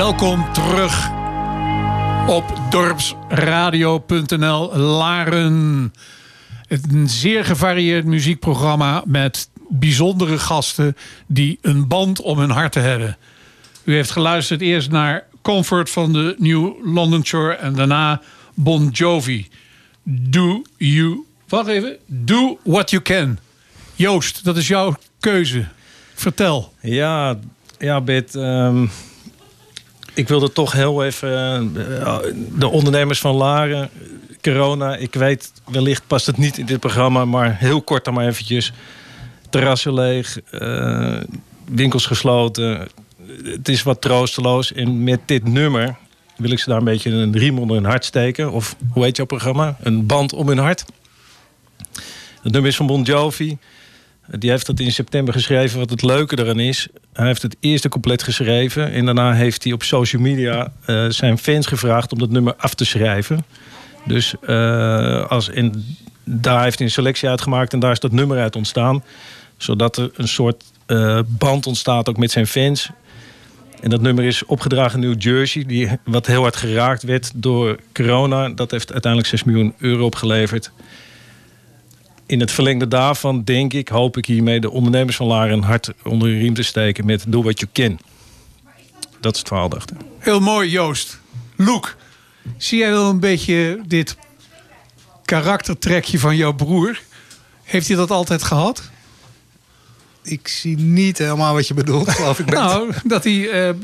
Welkom terug op dorpsradio.nl Laren. Een zeer gevarieerd muziekprogramma met bijzondere gasten die een band om hun hart hebben. U heeft geluisterd eerst naar Comfort van de New London Shore en daarna Bon Jovi. Do you... Wacht even. Do what you can. Joost, dat is jouw keuze. Vertel. Ja, ja Bert. ehm, ik wilde toch heel even... eh, de ondernemers van Laren, corona. Ik weet, wellicht past het niet in dit programma... maar heel kort dan maar eventjes. Terrassen leeg, eh, winkels gesloten. Het is wat troosteloos. En met dit nummer wil ik ze daar een beetje een riem onder hun hart steken. Of hoe heet jouw programma? Een band om hun hart. Het nummer is van Bon Jovi. Die heeft dat in september geschreven. Wat het leuke eraan is, hij heeft het eerste compleet geschreven. En daarna heeft hij op social media eh, zijn fans gevraagd om dat nummer af te schrijven. Dus eh, als in, daar heeft hij een selectie uitgemaakt en daar is dat nummer uit ontstaan. Zodat er een soort eh, band ontstaat ook met zijn fans. En dat nummer is opgedragen in New Jersey, die, wat heel hard geraakt werd door corona. Dat heeft uiteindelijk 6 miljoen euro opgeleverd. In het verlengde daarvan denk ik, hoop ik hiermee de ondernemers van Laren een hart onder de riem te steken met Do What You Can. Dat is het verhaal daarachter. Heel mooi, Joost. Loek, zie jij wel een beetje dit karaktertrekje van jouw broer? Heeft hij dat altijd gehad? Ik zie niet helemaal wat je bedoelt, geloof ik. Nou, dat hij eh,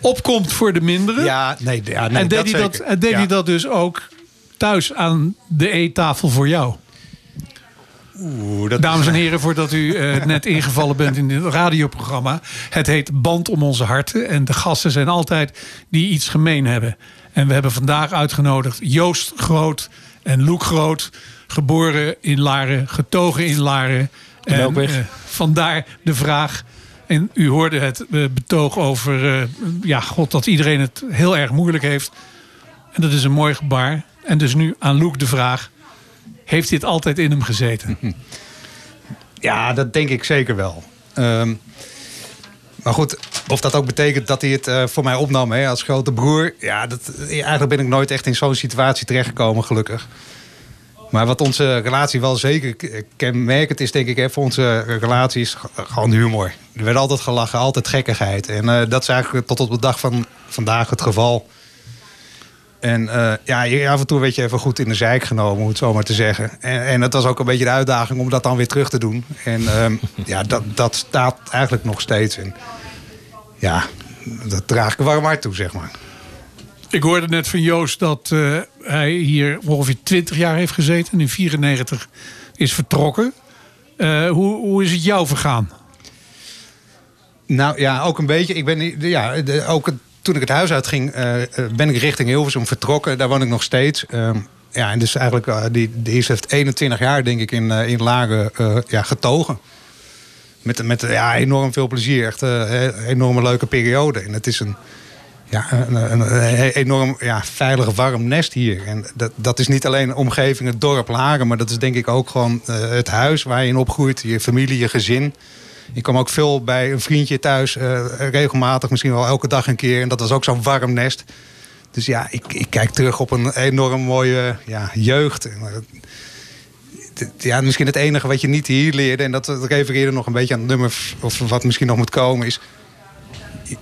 opkomt voor de minderen. Ja, nee, ja, nee en deed, dat hij, dat, en deed Ja. hij dat dus ook thuis aan de eettafel voor jou? Oeh, dat Dames en heren, voordat u eh, net ingevallen bent in dit radioprogramma. Het heet Band om onze harten. En de gasten zijn altijd die iets gemeen hebben. En we hebben vandaag uitgenodigd Joost Groot en Loek Groot. Geboren in Laren, getogen in Laren. En eh, vandaar de vraag. En u hoorde het eh, betoog over ja, God, dat iedereen het heel erg moeilijk heeft. En dat is een mooi gebaar. En dus nu aan Loek de vraag. Heeft dit altijd in hem gezeten? Ja, dat denk ik zeker wel. Ehm, maar goed, of dat ook betekent dat hij het eh, voor mij opnam hè, als grote broer. Ja, dat, eigenlijk ben ik nooit echt in zo'n situatie terechtgekomen, gelukkig. Maar wat onze relatie wel zeker kenmerkend is, denk ik, hè, voor onze relatie is gewoon humor. Er werd altijd gelachen, altijd gekkigheid. En eh, dat is eigenlijk tot op de dag van vandaag het geval. En eh, ja, je- af en toe werd je even goed in de zijk genomen, om het zo maar te zeggen. En, en het was ook een beetje de uitdaging om dat dan weer terug te doen. En ehm, ja, dat, dat staat eigenlijk nog steeds. En ja, dat draag ik warm hart toe, zeg maar. Ik hoorde net van Joost dat eh, hij hier ongeveer 20 jaar heeft gezeten. En in 94 is vertrokken. Eh, hoe, hoe is het jou vergaan? Nou ja, ook een beetje. Ik ben ja, ook het- toen ik het huis uitging, eh, eh, ben ik richting Hilversum vertrokken. Daar woon ik nog steeds. Ehm, ja, en dus eigenlijk eh, die, de eerste heeft 21 jaar, denk ik, in, in Laren eh, ja, getogen. Met, met ja, enorm veel plezier. Echt een enorme leuke periode. En het is een, ja, een, een, enorm ja, veilig, warm nest hier. En dat, dat is niet alleen omgeving, het dorp Laren, maar dat is denk ik ook gewoon het huis waar je in opgroeit, je familie, je gezin. Ik kwam ook veel bij een vriendje thuis, eh, regelmatig, misschien wel elke dag een keer. En dat was ook zo'n warm nest. Dus ja, ik, ik kijk terug op een enorm mooie ja, jeugd. Ja, misschien het enige wat je niet hier leerde, en dat refereerde nog een beetje aan het nummer, of wat misschien nog moet komen, is.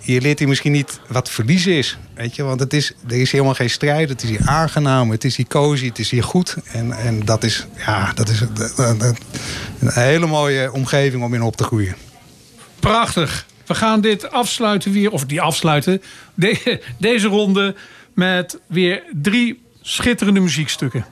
Je- leert hier misschien niet wat verliezen is. Weet je? Want het is, er is helemaal geen strijd. Het is hier aangenaam. Het is hier cozy. Het is hier goed. En, en dat is, ja, dat is een, hele mooie omgeving om in op te groeien. Prachtig. We gaan dit afsluiten weer, of die afsluiten. de- deze ronde met weer drie schitterende muziekstukken.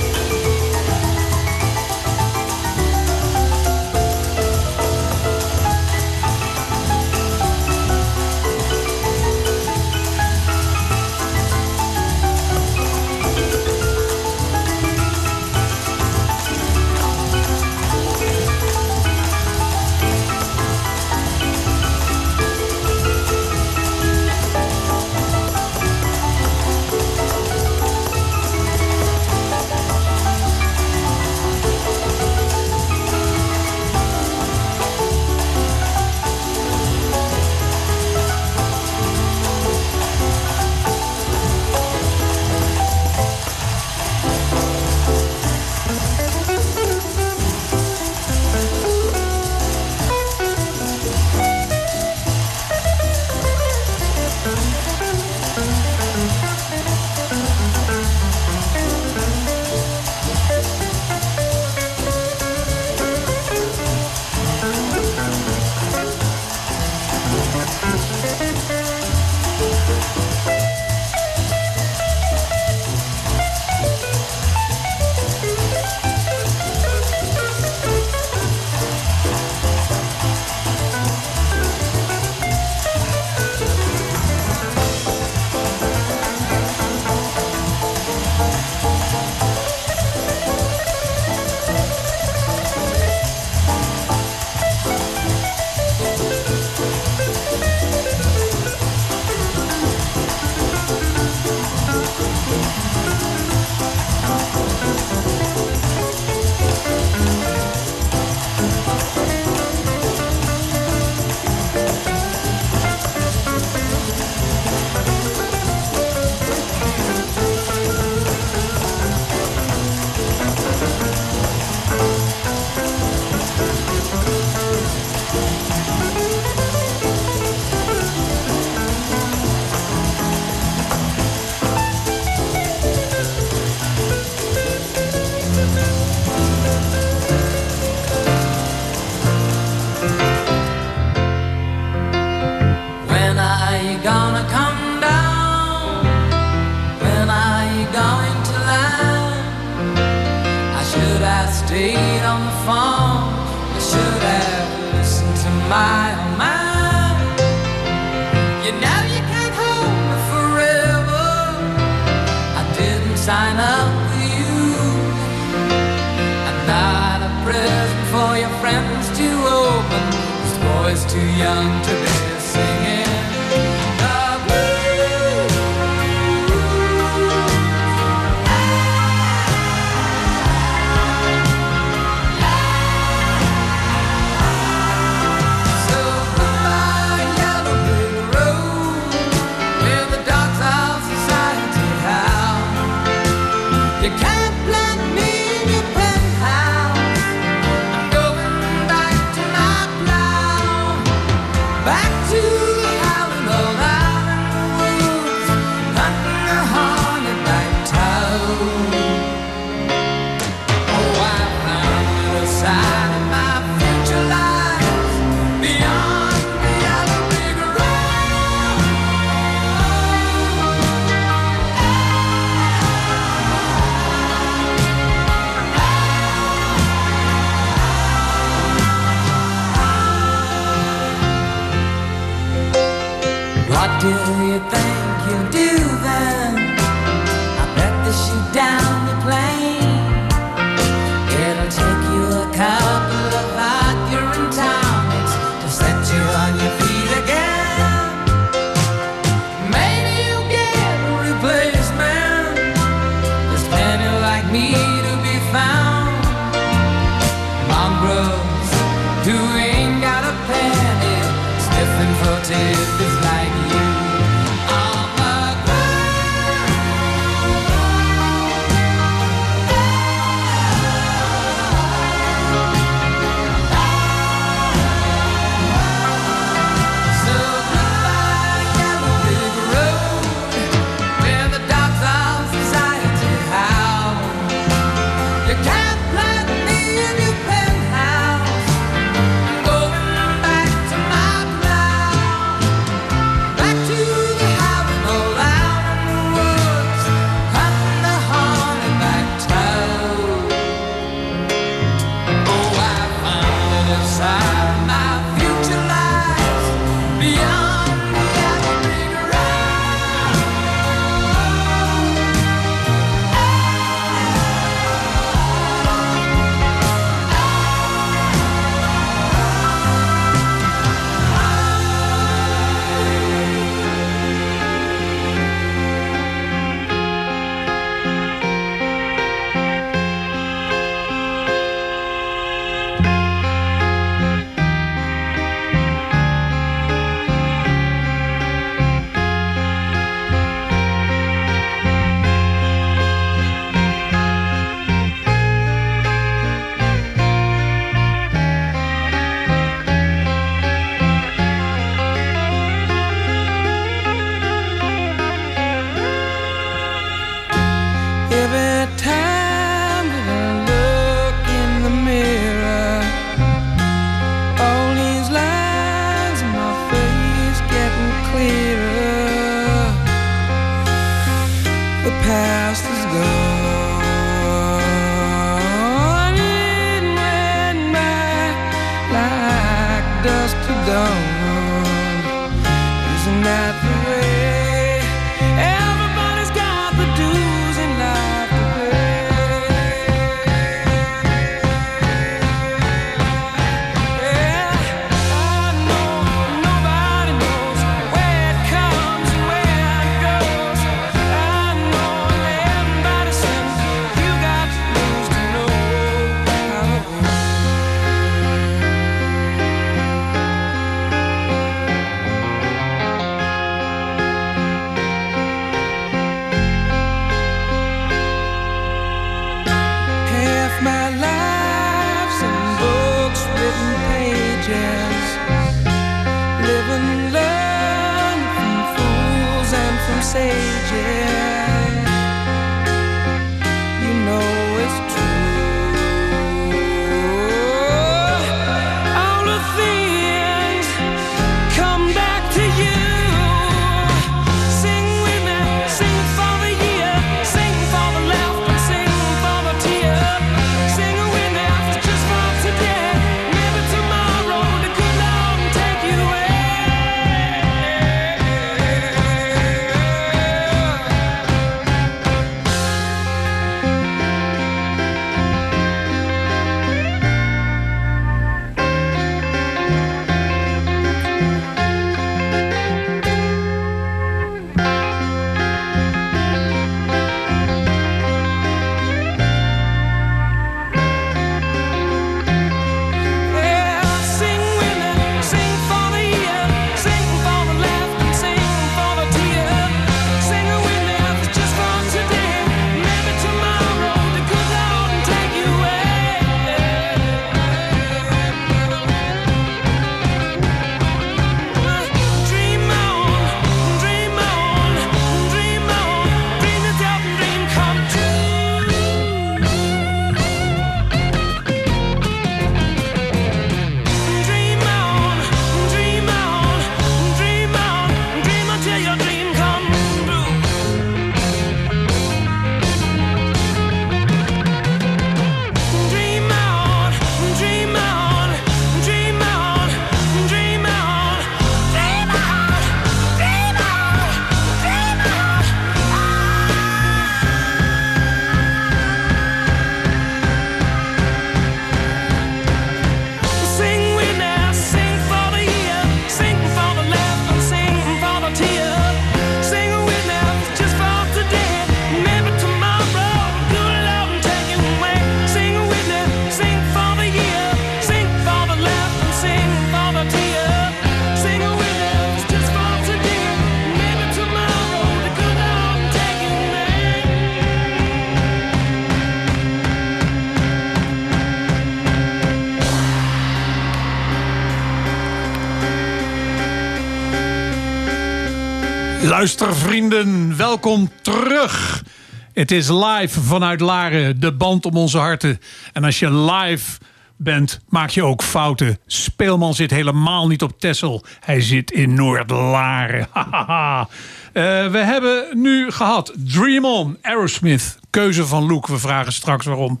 Luistervrienden, welkom terug. Het is live vanuit Laren, de band om onze harten. En als je live bent, maak je ook fouten. Speelman zit helemaal niet op Tessel. Hij zit in Noord-Laren. Eh, we hebben nu gehad Dream On, Aerosmith. Keuze van Luke, we vragen straks waarom.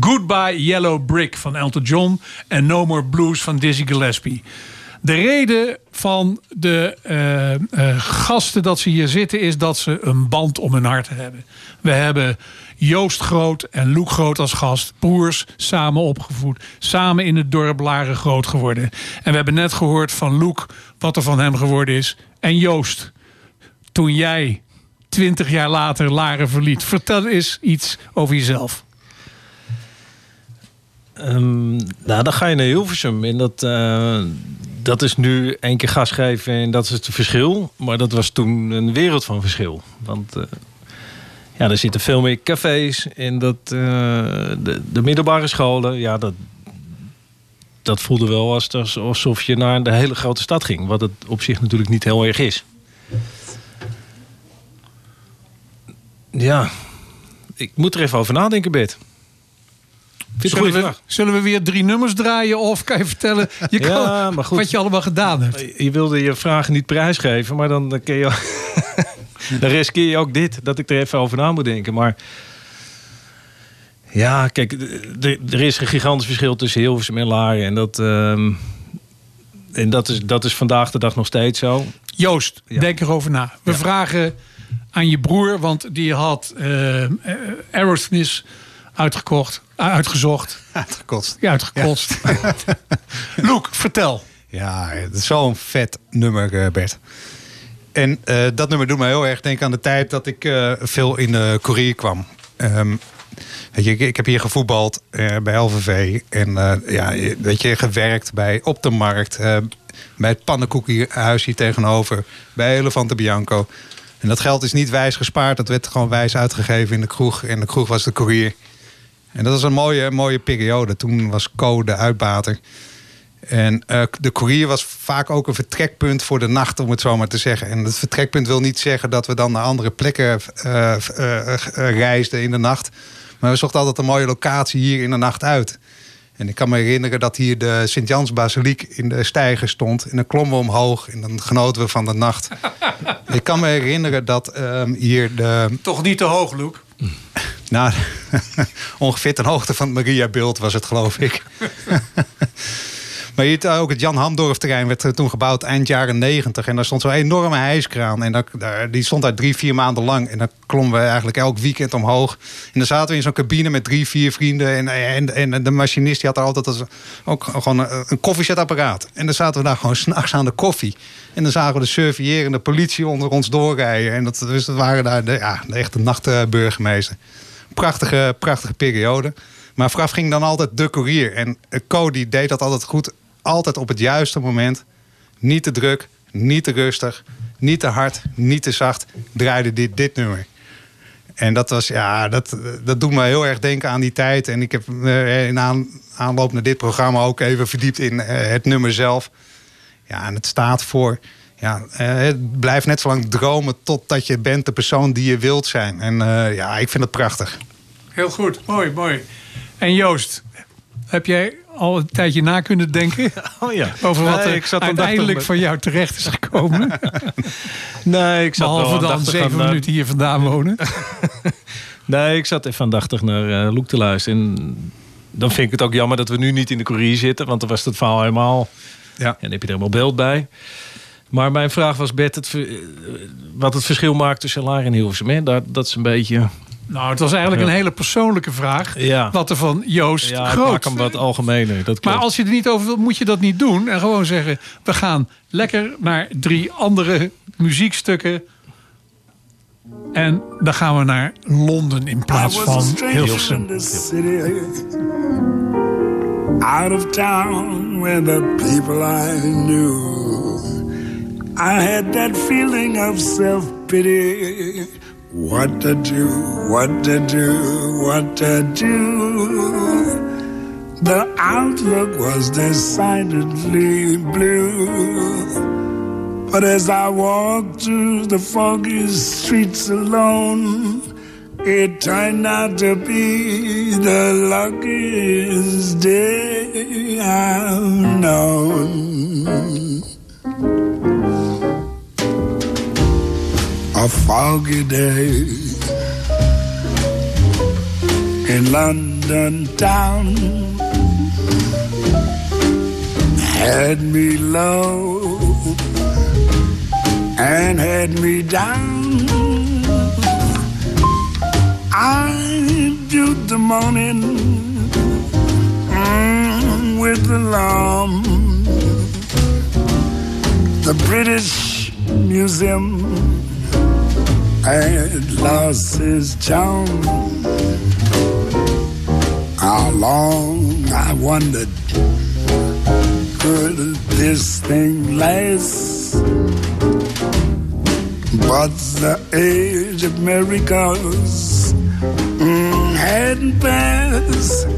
Goodbye Yellow Brick van Elton John. En No More Blues van Dizzy Gillespie. De reden van de eh, eh, gasten dat ze hier zitten is dat ze een band om hun hart hebben. We hebben Joost Groot en Loek Groot als gast. Broers, samen opgevoed. Samen in het dorp Laren groot geworden. En we hebben net gehoord van Loek wat er van hem geworden is. En Joost, toen jij twintig jaar later Laren verliet. Vertel eens iets over jezelf. Ehm, nou, dan ga je naar Hilversum. En dat, eh, dat is nu één keer gas geven en dat is het verschil. Maar dat was toen een wereld van verschil. Want eh, ja, er zitten veel meer cafés en dat, eh, de, de middelbare scholen, ja, dat, dat voelde wel als, alsof je naar de hele grote stad ging. Wat het op zich natuurlijk niet heel erg is. Ja, ik moet er even over nadenken, Bert. Vind je het een Zullen we, zullen we weer drie nummers draaien? Of kan je vertellen je kan, Ja, maar goed. wat je allemaal gedaan hebt? Je wilde je vragen niet prijsgeven, maar dan, dan, je, dan riskeer je ook dit. Dat ik er even over na moet denken. Maar ja, kijk, er is een gigantisch verschil tussen Hilversum en Laren. En dat, ehm, en dat, is, dat is vandaag de dag nog steeds zo. Joost, denk erover na. We vragen aan je broer, want die had eh, Aerosmith uitgekocht, eh, uitgezocht. Uitgekost. Ja, uitgekost. Loek, vertel. Ja, het is zo'n vet nummer, eh, Bert. En eh, dat nummer doet me heel erg denken aan de tijd dat ik eh, veel in de courier kwam. Ehm, weet je, ik, ik heb hier gevoetbald eh, bij LVV. En eh, ja, weet je, gewerkt bij Op de Markt. eh, bij het pannenkoekhuis hier tegenover. Bij Elefante Bianco. En dat geld is niet wijs gespaard. Dat werd gewoon wijs uitgegeven in de kroeg. En de kroeg was de courier. En dat was een mooie, mooie periode. Toen was Co de uitbater. En eh, de courier was vaak ook een vertrekpunt voor de nacht, om het zo maar te zeggen. En het vertrekpunt wil niet zeggen dat we dan naar andere plekken eh, eh, reisden in de nacht. Maar we zochten altijd een mooie locatie hier in de nacht uit. En ik kan me herinneren dat hier de Sint-Jans Basiliek in de steiger stond. En dan klommen we omhoog en dan genoten we van de nacht. ik kan me herinneren dat ehm, hier de... Toch niet te hoog, Loek. Nou, ongeveer ten hoogte van het Mariabeeld was het, geloof ik. maar hier, ook het Jan Hamdorf-terrein werd toen gebouwd eind jaren negentig. En daar stond zo'n enorme hijskraan. En dat, die stond daar drie, vier maanden lang. En dan klommen we eigenlijk elk weekend omhoog. En dan zaten we in zo'n cabine met drie, vier vrienden. En, en, en de machinist die had er altijd als, ook gewoon een, een koffiezetapparaat. En dan zaten we daar gewoon s'nachts aan de koffie. En dan zagen we de surveillerende politie onder ons doorrijden. En dat, dus dat waren daar de, ja, de echte nachtburgemeester. Prachtige, prachtige periode. Maar vooraf ging dan altijd de courier. En eh, Co die deed dat altijd goed. Altijd op het juiste moment. Niet te druk, niet te rustig, niet te hard, niet te zacht. Draaide dit, dit nummer. En dat was, ja, dat, dat doet me heel erg denken aan die tijd. En ik heb eh, in aan, aanloop naar dit programma ook even verdiept in eh, het nummer zelf. Ja, en het staat voor. Ja, eh, het blijft net zo lang dromen totdat je bent de persoon die je wilt zijn. En eh, ja, ik vind het prachtig. Heel goed, mooi, mooi. En Joost, heb jij al een tijdje na kunnen denken? Oh ja. Over wat Nee, er ik zat uiteindelijk van jou terecht is gekomen. Nee, ik zat Behalve dan zeven aan- minuten hier vandaan wonen. Nee, ik zat even aandachtig naar eh Loek te luisteren. En dan vind ik het ook jammer dat we nu niet in de courier zitten. Want dan was het verhaal helemaal... Ja. En dan heb je er helemaal beeld bij. Maar mijn vraag was, Bert, het, wat het verschil maakt tussen Laar en Hilversum. Hè? Dat, dat is een beetje... Nou, het was eigenlijk Ja. een hele persoonlijke vraag. Ja. Wat er van Joost Ja, ik groot. maak hem wat algemener. Dat Maar als je er niet over wilt, moet je dat niet doen. En gewoon zeggen, we gaan lekker naar drie andere muziekstukken. En dan gaan we naar Londen in plaats van Hilversum. out of town where the people I knew. I had that feeling of self pity. What to do, what to do, what to do. The outlook was decidedly blue. But as I walked through the foggy streets alone, it turned out to be the luckiest day I've known. a foggy day in London town had me low and had me down. I viewed the morning mm, with alarm. The British Museum had lost his charm. How long I wondered could this thing last? But the age of miracles mm, hadn't passed.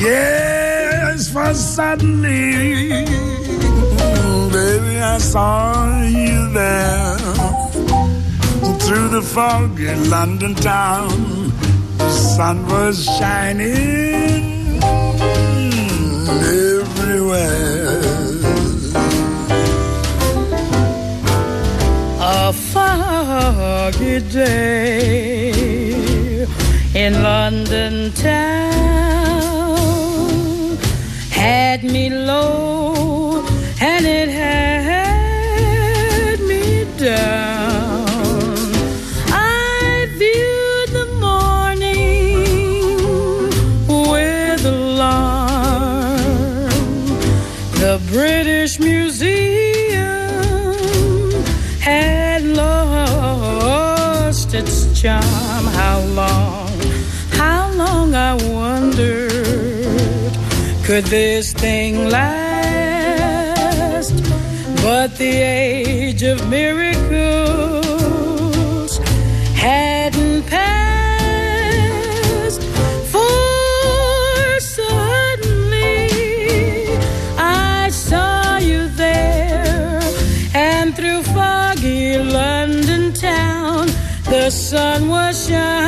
Yes, for suddenly, baby, I saw you there through the fog in London town. The sun was shining everywhere. A foggy day in London town had me low and it had me down. charm. How long, how long I wondered, could this thing last? But the age of miracles has sun was shining.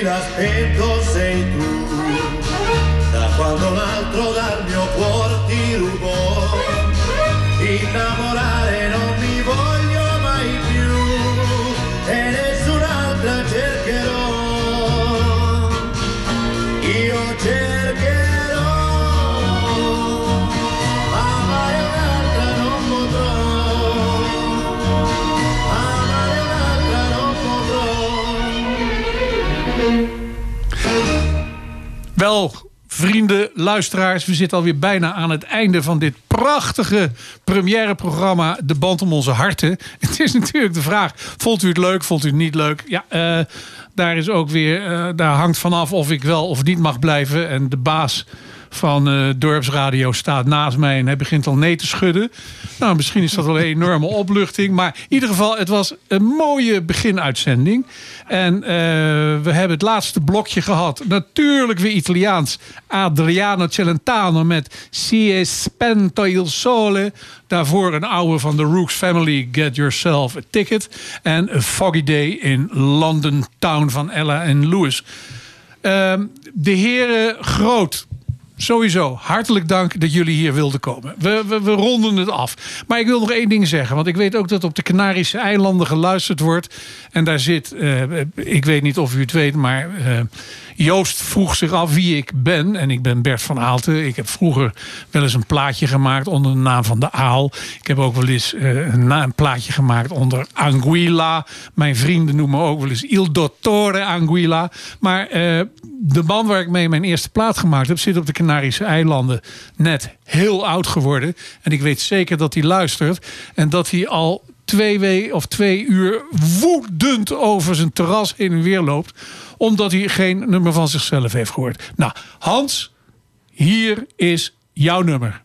l'aspetto sei tu. Da quando un altro dal mio cuore ti rubò innamorare Wel, vrienden, luisteraars, we zitten alweer bijna aan het einde van dit prachtige premièreprogramma De Band om onze harten. Het is natuurlijk de vraag, vond u het leuk, vond u het niet leuk? Ja, eh, daar is ook weer, eh, daar hangt vanaf of ik wel of niet mag blijven. En de baas van eh, Dorpsradio staat naast mij en hij begint al nee te schudden. Nou, misschien is dat wel een enorme opluchting. Maar in ieder geval, het was een mooie beginuitzending. En eh, we hebben het laatste blokje gehad. Natuurlijk weer Italiaans. Adriano Celentano met Si è spento il sole. Daarvoor een oude van de Rooks Family, Get Yourself a Ticket. En A Foggy Day in London Town van Ella en Lewis. Ehm, de heren Groot, Sowieso, hartelijk dank dat jullie hier wilden komen. We, we, ronden het af. Maar ik wil nog één ding zeggen. Want ik weet ook dat op de Canarische eilanden geluisterd wordt. En daar zit, eh, ik weet niet of u het weet, maar eh, Joost vroeg zich af wie ik ben. En ik ben Bert van Aalten. Ik heb vroeger wel eens een plaatje gemaakt onder de naam van de Aal. Ik heb ook wel eens eh, een, plaatje gemaakt onder Anguilla. Mijn vrienden noemen me ook wel eens Il Dottore Anguilla. Maar de man waar ik mee mijn eerste plaat gemaakt heb... zit op de Canarische eilanden net heel oud geworden. En ik weet zeker dat hij luistert. En dat hij al twee, we- of twee uur woedend over zijn terras heen en weer loopt. Omdat hij geen nummer van zichzelf heeft gehoord. Nou, Hans, hier is jouw nummer.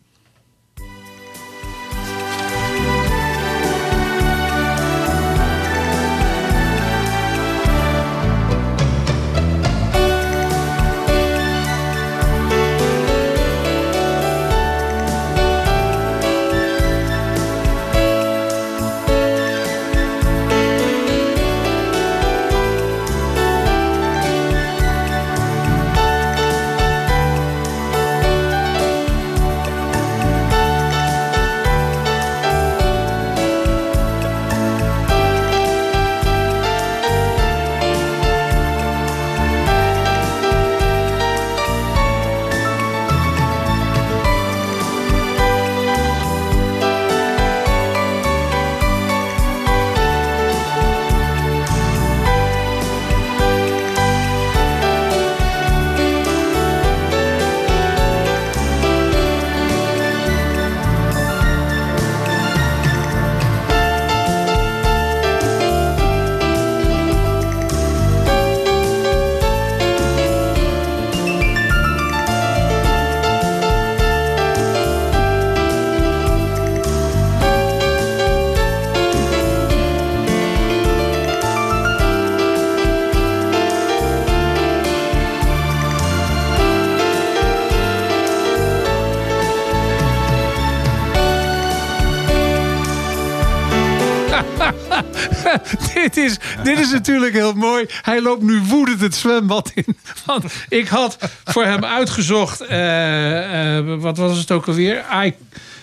dit, is, natuurlijk heel mooi. Hij loopt nu woedend het zwembad in. Want ik had voor hem uitgezocht. eh, eh, wat was het ook alweer? I,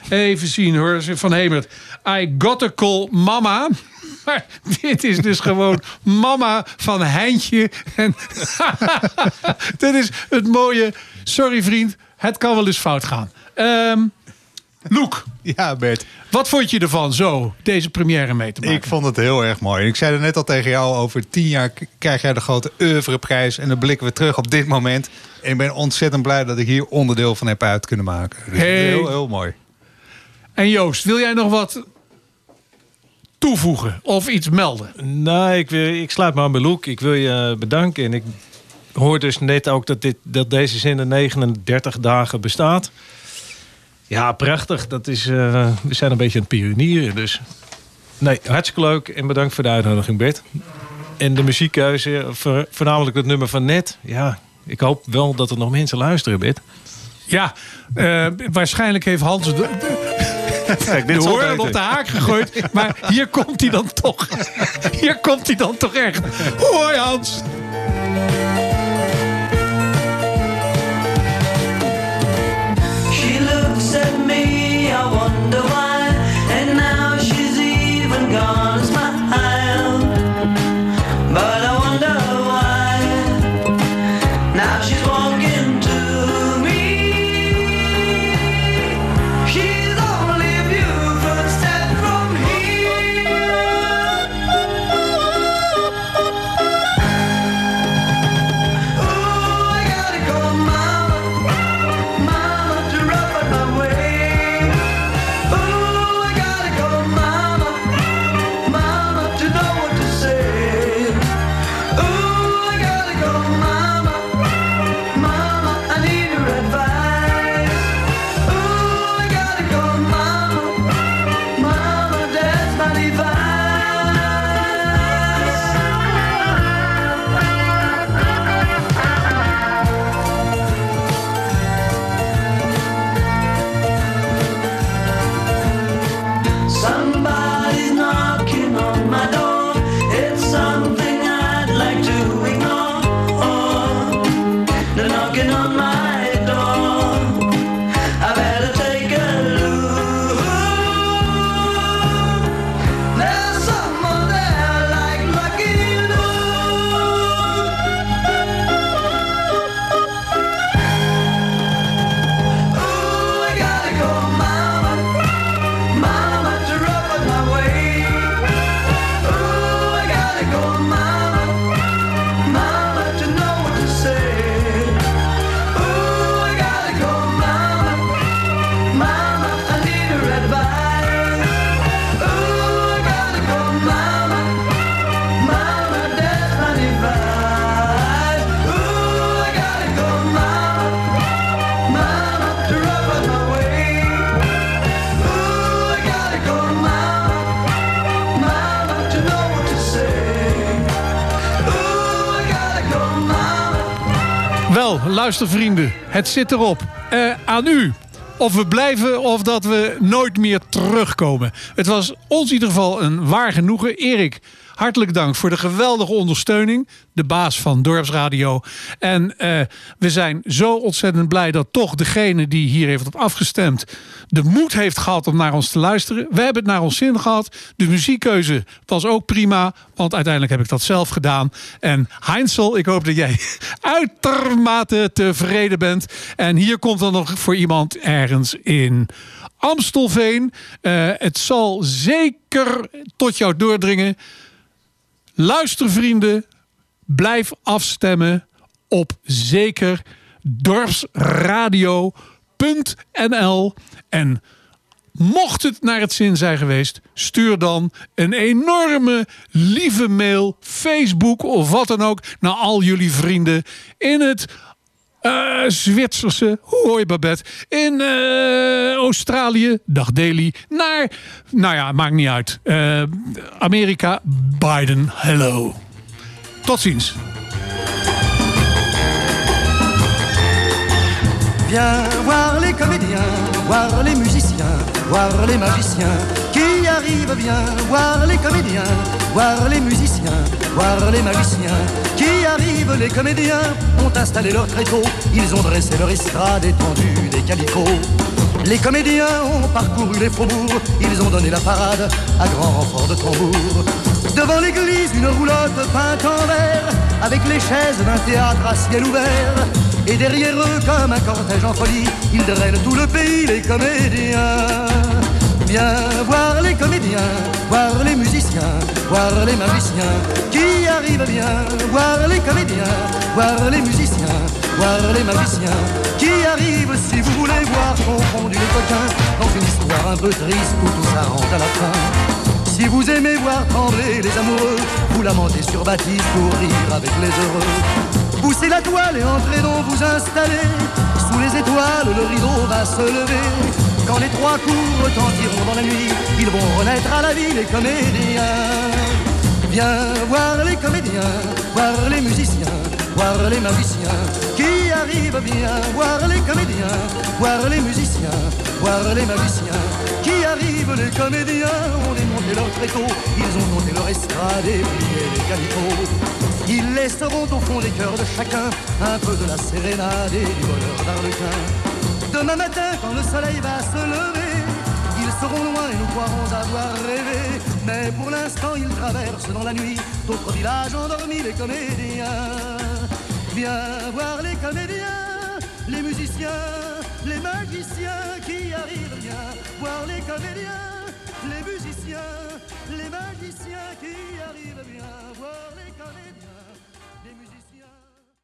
even zien hoor. Van Hemert. I got a call mama. Maar dit is dus gewoon mama van Heintje. Dit is het mooie. Sorry vriend, het kan wel eens fout gaan. Ehm Loek. Ja, Bert. Wat vond je ervan zo, deze première mee te maken? Ik vond het heel erg mooi. Ik zei er net al tegen jou, over tien jaar krijg jij de grote oeuvreprijs. En dan blikken we terug op dit moment. En ik ben ontzettend blij dat ik hier onderdeel van heb uit kunnen maken. Dus Hey. Heel, heel mooi. En Joost, wil jij nog wat toevoegen of iets melden? Nee, ik, wil, ik sluit me aan bij Loek. Ik wil je bedanken. En ik hoor dus net ook dat, dit, dat deze zin de 39 dagen bestaat. Ja, prachtig. Dat is, eh, we zijn een beetje een pionieren. Dus nee, hartstikke leuk. En bedankt voor de uitnodiging, Bert. En de muziekkeuze, voor- voornamelijk het nummer van net. Ja, ik hoop wel dat er nog mensen luisteren, Bert. Ja, eh, waarschijnlijk heeft Hans de, de, Kijk, dit de op de haak gegooid. Maar hier komt hij dan toch. Hier komt hij dan toch echt. Hoi Hans. Wonder why. Luister vrienden, het zit erop. Eh, aan u. Of we blijven of dat we nooit meer terugkomen. Het was ons in ieder geval een waar genoegen. Erik, hartelijk dank voor de geweldige ondersteuning. De baas van Dorpsradio. En eh, we zijn zo ontzettend blij dat toch degene die hier heeft op afgestemd... de moed heeft gehad om naar ons te luisteren. We hebben het naar ons zin gehad. De muziekkeuze was ook prima. Want uiteindelijk heb ik dat zelf gedaan. En Heinzel, ik hoop dat jij uitermate tevreden bent. En hier komt dan nog voor iemand ergens in Amstelveen. Eh, het zal zeker tot jou doordringen. Luister vrienden, blijf afstemmen op zeker dorpsradio.nl. En mocht het naar het zin zijn geweest, stuur dan een enorme lieve mail, Facebook of wat dan ook naar al jullie vrienden in het eh, Zwitserse, je Babette? In eh, Australië, dag Delhi. Naar, nou ja, maakt niet uit. Eh, Amerika, Biden, hello. Tot ziens. Viens voir les comédiens, voir les musiciens, voir les magiciens qui arrivent. Viens voir les comédiens, voir les musiciens, voir les magiciens qui arrivent. Les comédiens ont installé leur tréteau, ils ont dressé leur estrade étendue des calicots. Les comédiens ont parcouru les faubourgs, ils ont donné la parade à grand renfort de tambour. Devant l'église, une roulotte peinte en vert, avec les chaises d'un théâtre à ciel ouvert. Et derrière eux, comme un cortège en folie, ils drainent tout le pays, les comédiens. Viens voir les comédiens, voir les musiciens, voir les magiciens qui arrivent bien. Voir les comédiens, voir les musiciens, voir les magiciens qui arrivent. Si vous voulez voir confondus les coquins dans une histoire un peu triste où tout s'arrange à la fin. Si vous aimez voir trembler les amoureux, vous lamentez sur Baptiste pour rire avec les heureux. Poussez la toile et entrez donc vous installer. Sous les étoiles, le rideau va se lever. Quand les trois coups retentiront dans la nuit, ils vont renaître à la vie les comédiens. Viens voir les comédiens, voir les musiciens, voir les magiciens qui arrivent bien. Voir les comédiens, voir les musiciens, voir les magiciens qui arrivent. Les comédiens ont démonté leur tréteau, ils ont monté leur estrade et plié les calicots. Ils laisseront au fond des cœurs de chacun un peu de la sérénade et du bonheur d'Arlequin. Demain matin, quand le soleil va se lever, ils seront loin et nous croirons avoir rêvé. Mais pour l'instant, ils traversent dans la nuit d'autres villages endormis, les comédiens. Viens voir les comédiens, les musiciens, les magiciens qui arrivent bien. Voir les comédiens,